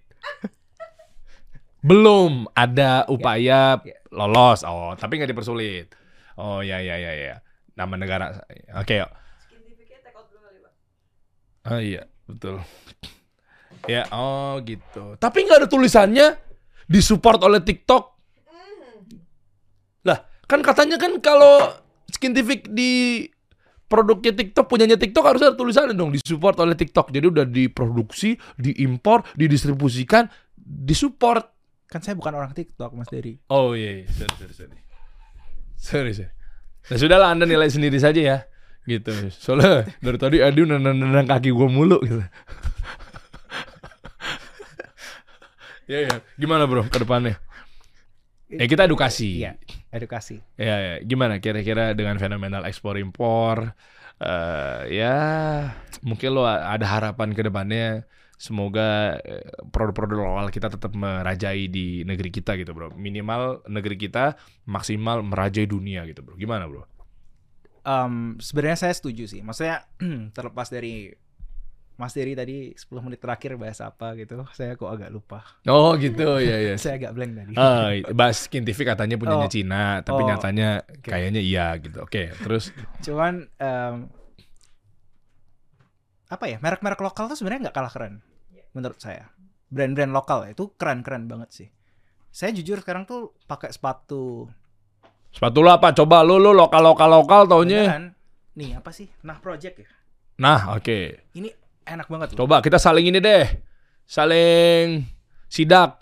Belum ada upaya Ya. lolos. Oh, tapi nggak dipersulit. Oh, ya ya ya ya. Nama negara. Oke, yuk. Skintificnya take out dulu kali, Pak. Oh iya, betul. Ya, oh gitu. Tapi nggak ada tulisannya disupport oleh TikTok. Lah, kan katanya kan kalau Skintific di produknya TikTok punyanya TikTok harus ada tulisannya dong disupport oleh TikTok. Jadi udah diproduksi, diimpor, didistribusikan, disupport. Kan saya bukan orang TikTok, Mas Dery. Oh iya, iya. sorry sorry sorry. Sorry sorry. Nah sudahlah Anda nilai sendiri saja ya. Gitu. Soalnya dari tadi Adi nendang kaki gue mulu gitu. ya ya. Gimana bro ke depannya? Ya kita edukasi. Iya, edukasi. Ya, ya. gimana kira-kira dengan fenomenal ekspor impor? eh ya, mungkin lo ada harapan ke depannya. Semoga eh, produk-produk lokal kita tetap merajai di negeri kita gitu, bro. Minimal negeri kita maksimal merajai dunia gitu, bro. Gimana, bro? Em, sebenarnya saya setuju sih. Maksudnya terlepas dari Mas Dery tadi 10 menit terakhir bahas apa gitu, saya kok agak lupa. Oh gitu, ya ya. saya agak blank tadi. Ah, bahas Skintific katanya punyanya Oh. Cina, tapi Oh. nyatanya kayaknya iya gitu. Oke, terus Cuman em, apa ya merek-merek lokal tuh sebenarnya nggak kalah keren menurut saya. Brand-brand lokal ya, itu keren-keren banget sih. Saya jujur sekarang tuh pakai sepatu sepatu lo apa? Coba lo lo lokal lokal lokal taunya. beneran. Nih apa sih? Nah Project ya. Nah, oke. Ini enak banget loh. Coba kita saling ini deh. Saling sidak.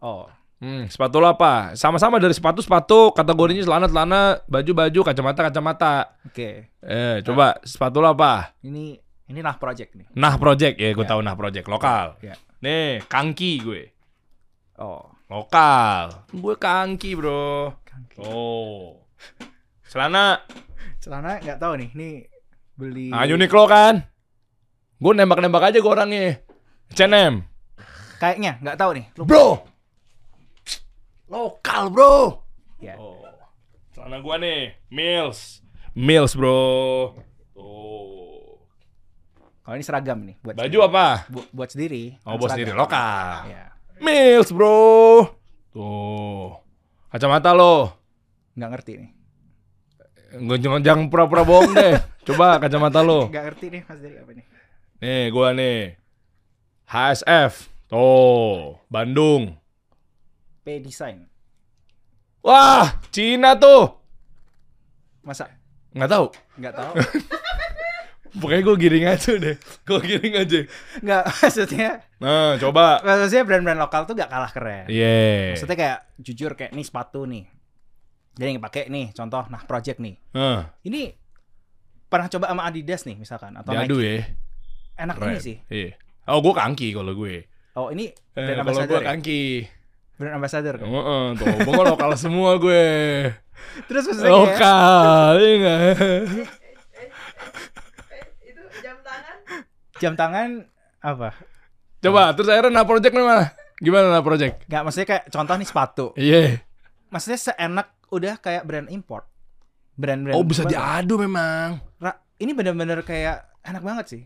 Oh, Hmm, sepatu lo apa? Sama-sama dari sepatu-sepatu, kategorinya celana-celana, baju-baju, kacamata-kacamata. oke. Eh, coba sepatu lo apa? Ini ini Nah Project nih. Nah Project ya, gue Ya. tahu Nah Project lokal. Ya. Nih, kangki gue. Oh, Lokal. Gue kangki, Bro. kaki. Oh. Celana, Celana nggak tahu nih. Ini beli ah Uniqlo kan? Gue nembak-nembak aja gue orangnya. H&M. kayaknya nggak tahu nih. Lupa. Bro. Lokal, Bro. Ya. Oh. Celana gua nih, Mills. Mills, Bro. Tuh. Kalau ini seragam nih buat Baju sendiri. apa? Bu- buat sendiri. Oh, seragam. sendiri lokal. Ya. Mills, Bro. Tuh. Kacamata lo. Nggak ngerti nih. Nggak jangan, jangan pura-pura bohong deh. Coba kacamata lo. Nggak ngerti nih Mas Dery apa nih. Nih, gua nih. HSF. Tuh, Bandung. P Design. Wah, Cina tuh. Masa Nggak tahu. nggak tahu? Pokoknya gue giring aja deh. Gue giring aja. nggak maksudnya Nah, coba. maksudnya brand-brand lokal tuh nggak kalah keren. Iya. Maksudnya kayak jujur kayak nih sepatu nih. Jadi yang pakai nih contoh nah project nih. Nah, Ini pernah coba sama Adidas nih misalkan atau diadu Nike. ya. Enak Keren. ini sih. Iya. Oh, gue kangki kalau gue. Oh ini Eh, brand kalau ambassador gue ya? kangki. Brand ambassador kan? Heeh, tuh, gue lokal semua gue. Terus maksudnya Oh kayak kali nggak? Eh, itu jam tangan jam tangan apa? Coba, terus akhirnya nah project nih mana? Gimana nah project? Nggak maksudnya kayak contoh nih sepatu. Iya. Maksudnya seenak udah kayak brand import. Brand-brand. Oh bisa diadu memang. Ra- ini bener-bener kayak enak banget sih.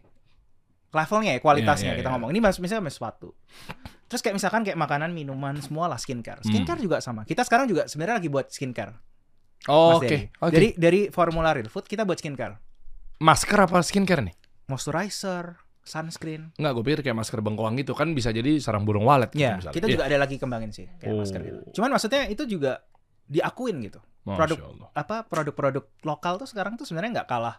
Levelnya ya, kualitasnya Iya, iya, kita iya. ngomong. Ini mas- misalnya sama sepatu. Terus kayak misalkan kayak makanan, minuman, semua lah skincare. Skincare juga sama. Kita sekarang juga sebenarnya lagi buat skincare. Hmm. Oh, Oke. Dery. Oke. Dari dari formula real food kita buat skincare. masker apa skincare nih? Moisturizer, sunscreen. Enggak, gue pikir kayak masker bengkoang gitu kan bisa jadi sarang burung walet gitu Ya, misalnya. kita Iya. juga ada lagi kembangin sih kayak Oh. masker gitu. Cuman maksudnya itu juga diakuin gitu. Masya produk Allah. apa produk-produk lokal tuh sekarang tuh sebenarnya nggak kalah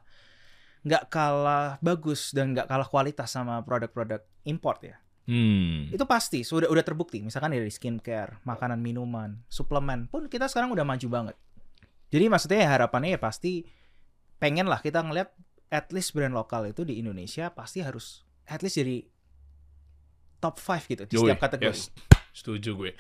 nggak kalah bagus dan nggak kalah kualitas sama produk-produk import ya. Hmm. Itu pasti sudah udah terbukti. Misalkan dari skincare, makanan, minuman, suplemen pun kita sekarang udah maju banget. Jadi maksudnya ya harapannya ya pasti pengen lah kita ngeliat at least brand lokal itu di Indonesia pasti harus at least jadi top 5 gitu di Yoi, setiap kategori. yes. Setuju gue.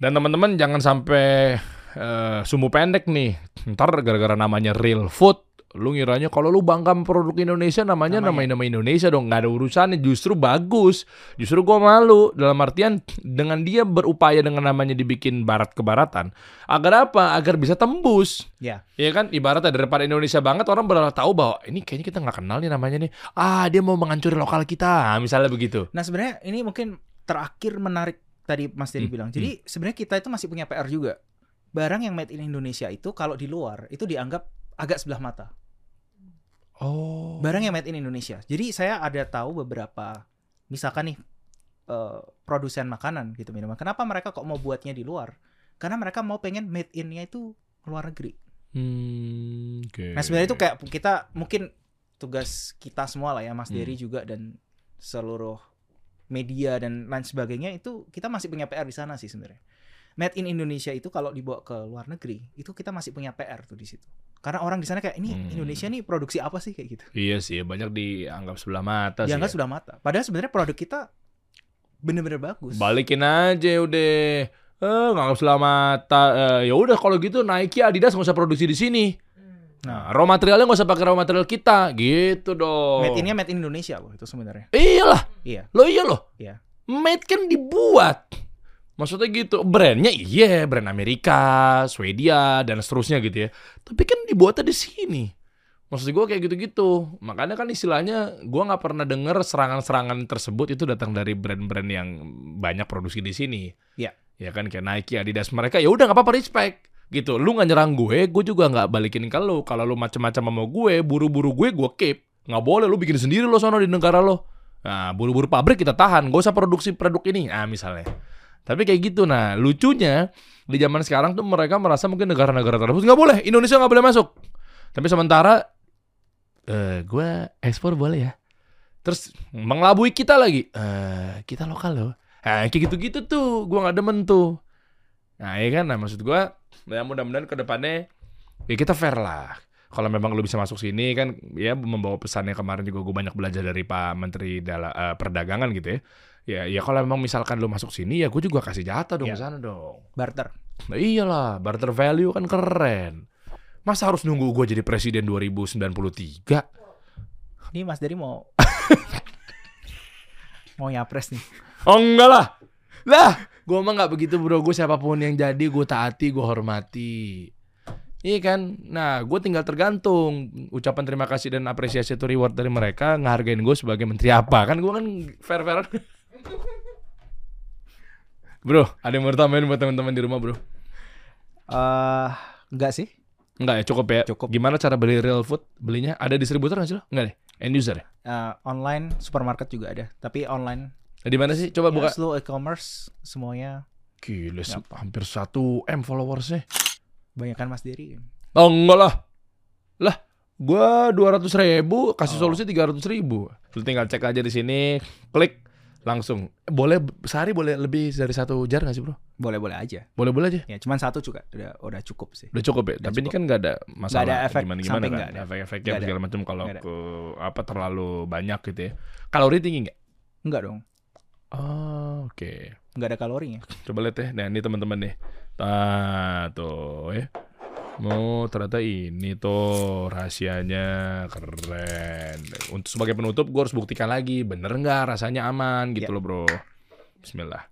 Dan teman-teman jangan sampai eh, sumbu pendek nih. Ntar gara-gara namanya real food, lu ngiranya kalau lu bangga produk Indonesia namanya Namanya. nama nama Indonesia dong, nggak ada urusannya. Justru bagus. Justru gua malu dalam artian dengan dia berupaya dengan namanya dibikin barat kebaratan. Agar apa? Agar bisa tembus. Ya. Iya kan, ibaratnya daripada Indonesia banget orang benar tahu bahwa ini kayaknya kita nggak kenal nih namanya nih. Ah, dia mau menghancuri lokal kita, misalnya begitu. Nah sebenarnya ini mungkin terakhir menarik tadi Mas Dedi Hmm, bilang. Jadi sebenarnya kita itu masih punya PR juga. Barang yang made in Indonesia itu kalau di luar itu dianggap agak sebelah mata. Oh. Barang yang made in Indonesia. Jadi saya ada tahu beberapa misalkan nih eh, produsen makanan gitu minuman. Kenapa mereka kok mau buatnya di luar? Karena mereka mau pengen made in-nya itu luar negeri. Hmm, oke. Nah sebenarnya itu kayak kita mungkin tugas kita semua lah ya Mas Hmm. Dery juga dan seluruh media dan lain sebagainya itu kita masih punya PR di sana sih sebenarnya. Made in Indonesia itu kalau dibawa ke luar negeri itu kita masih punya PR tuh di situ. Karena orang di sana kayak ini Hmm. Indonesia nih produksi apa sih kayak gitu. Iya sih, banyak dianggap sebelah mata sih. Dianggap ya. sudah mata. Padahal sebenarnya produk kita bener-bener bagus. Balikin aja udah. Eh, nganggap sebelah mata. Eh, ya udah kalau gitu Nike, Adidas nggak usah produksi di sini. Nah, raw materialnya nggak usah pakai raw material kita, gitu dong. Made in-nya made in Indonesia loh itu sebenarnya. Iyalah, Iya. lo iya loh. Iya. Made kan dibuat. Maksudnya gitu, brandnya iya, brand Amerika, Swedia, dan seterusnya gitu ya. Tapi kan dibuatnya di sini. Maksud gue kayak gitu-gitu. Makanya kan istilahnya gue nggak pernah denger serangan-serangan tersebut itu datang dari brand-brand yang banyak produksi di sini. Iya. Ya kan kayak Nike, Adidas mereka ya udah nggak apa-apa respect gitu. Lu nggak nyerang gue, gue juga nggak balikin ke lu. Kalau lu macam-macam sama gue, buru-buru gue, gue keep. Nggak boleh lu bikin sendiri lo sono di negara lo. Nah, buru-buru pabrik kita tahan, gak usah produksi produk ini. Ah, misalnya. Tapi kayak gitu. Nah, lucunya di zaman sekarang tuh mereka merasa mungkin negara-negara tersebut nggak boleh, Indonesia nggak boleh masuk. Tapi sementara eh gue ekspor boleh ya. Terus mengelabui kita lagi. Eh, kita lokal loh. Nah, kayak gitu-gitu tuh, gue nggak demen tuh. Nah, ya kan, nah maksud gue, ya mudah-mudahan ke depannya ya kita fair lah. Kalau memang lu bisa masuk sini kan, ya membawa pesannya kemarin juga gue banyak belajar dari Pak Menteri Dala, eh, Perdagangan gitu ya. Ya, ya kalau memang misalkan lu masuk sini ya gue juga kasih jatah dong ke sana dong. Barter. Nah iyalah, barter value kan keren. Masa harus nunggu gue jadi presiden 2093? Ini Mas Dery mau mau nyapres nih. Oh enggak lah. Lah, gue mah nggak begitu bro. Gue siapa pun yang jadi, gue taati, gue hormati. Iya kan? Nah, gue tinggal tergantung ucapan terima kasih dan apresiasi itu reward dari mereka ngehargain gue sebagai menteri apa kan? Gue kan fair fair. Bro, ada yang mau tambahin buat teman-teman di rumah bro? Eh enggak sih? Enggak ya, cukup ya. Cukup. Gimana cara beli real food? Belinya ada distributor nggak sih lo? Enggak deh, end user ya. Eh, online supermarket juga ada, tapi online Nah, di mana sih? Coba ya, buka. seluruh e-commerce semuanya Gila, sih, hampir 1 M followersnya. banyak kan Mas Dery. Oh enggak lah. Lah, gua 200 ribu kasih Oh. solusi 300 ribu. Lu tinggal cek aja di sini, klik langsung. Eh, Boleh sehari boleh lebih dari satu jar nggak sih bro? Boleh-boleh aja. Boleh boleh aja. Ya, cuman satu juga udah udah cukup sih. Udah cukup ya. Udah Tapi ini cukup. kan nggak ada masalah ada efek gimana gimana kan. nggak ada. Efek-efeknya Nggak ada. segala macam kalau Nggak ke apa terlalu banyak gitu ya. Kalori tinggi nggak? Enggak dong. Oh, oke. Enggak ada kalorinya. Coba lihat ya. Nah, ini teman-teman nih. Nah, tuh ya. Oh, ternyata ini tuh rahasianya keren. Untuk sebagai penutup, gue harus buktikan lagi, bener nggak rasanya aman gitu Ya. loh bro. Bismillah.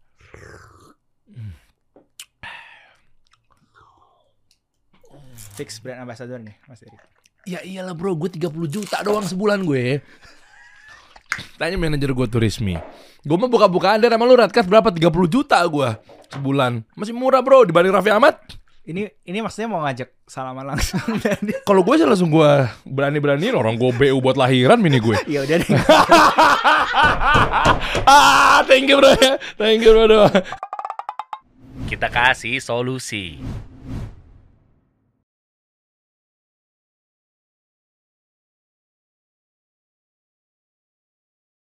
Fix brand ambassador nih Mas Erik. Ya iyalah bro, gue 30 juta doang sebulan gue. Tanya manajer gue tuh Rismi. Gue mah buka-bukaan deh sama lu Radcast berapa? 30 juta gue sebulan. Masih murah bro dibanding Raffi Ahmad. Ini ini maksudnya mau ngajak salaman langsung dari Kalau gue sih langsung gue berani-berani orang gue BU buat lahiran mini gue. Ya udah deh. ah, thank you bro ya. Thank you bro. Kita kasih solusi.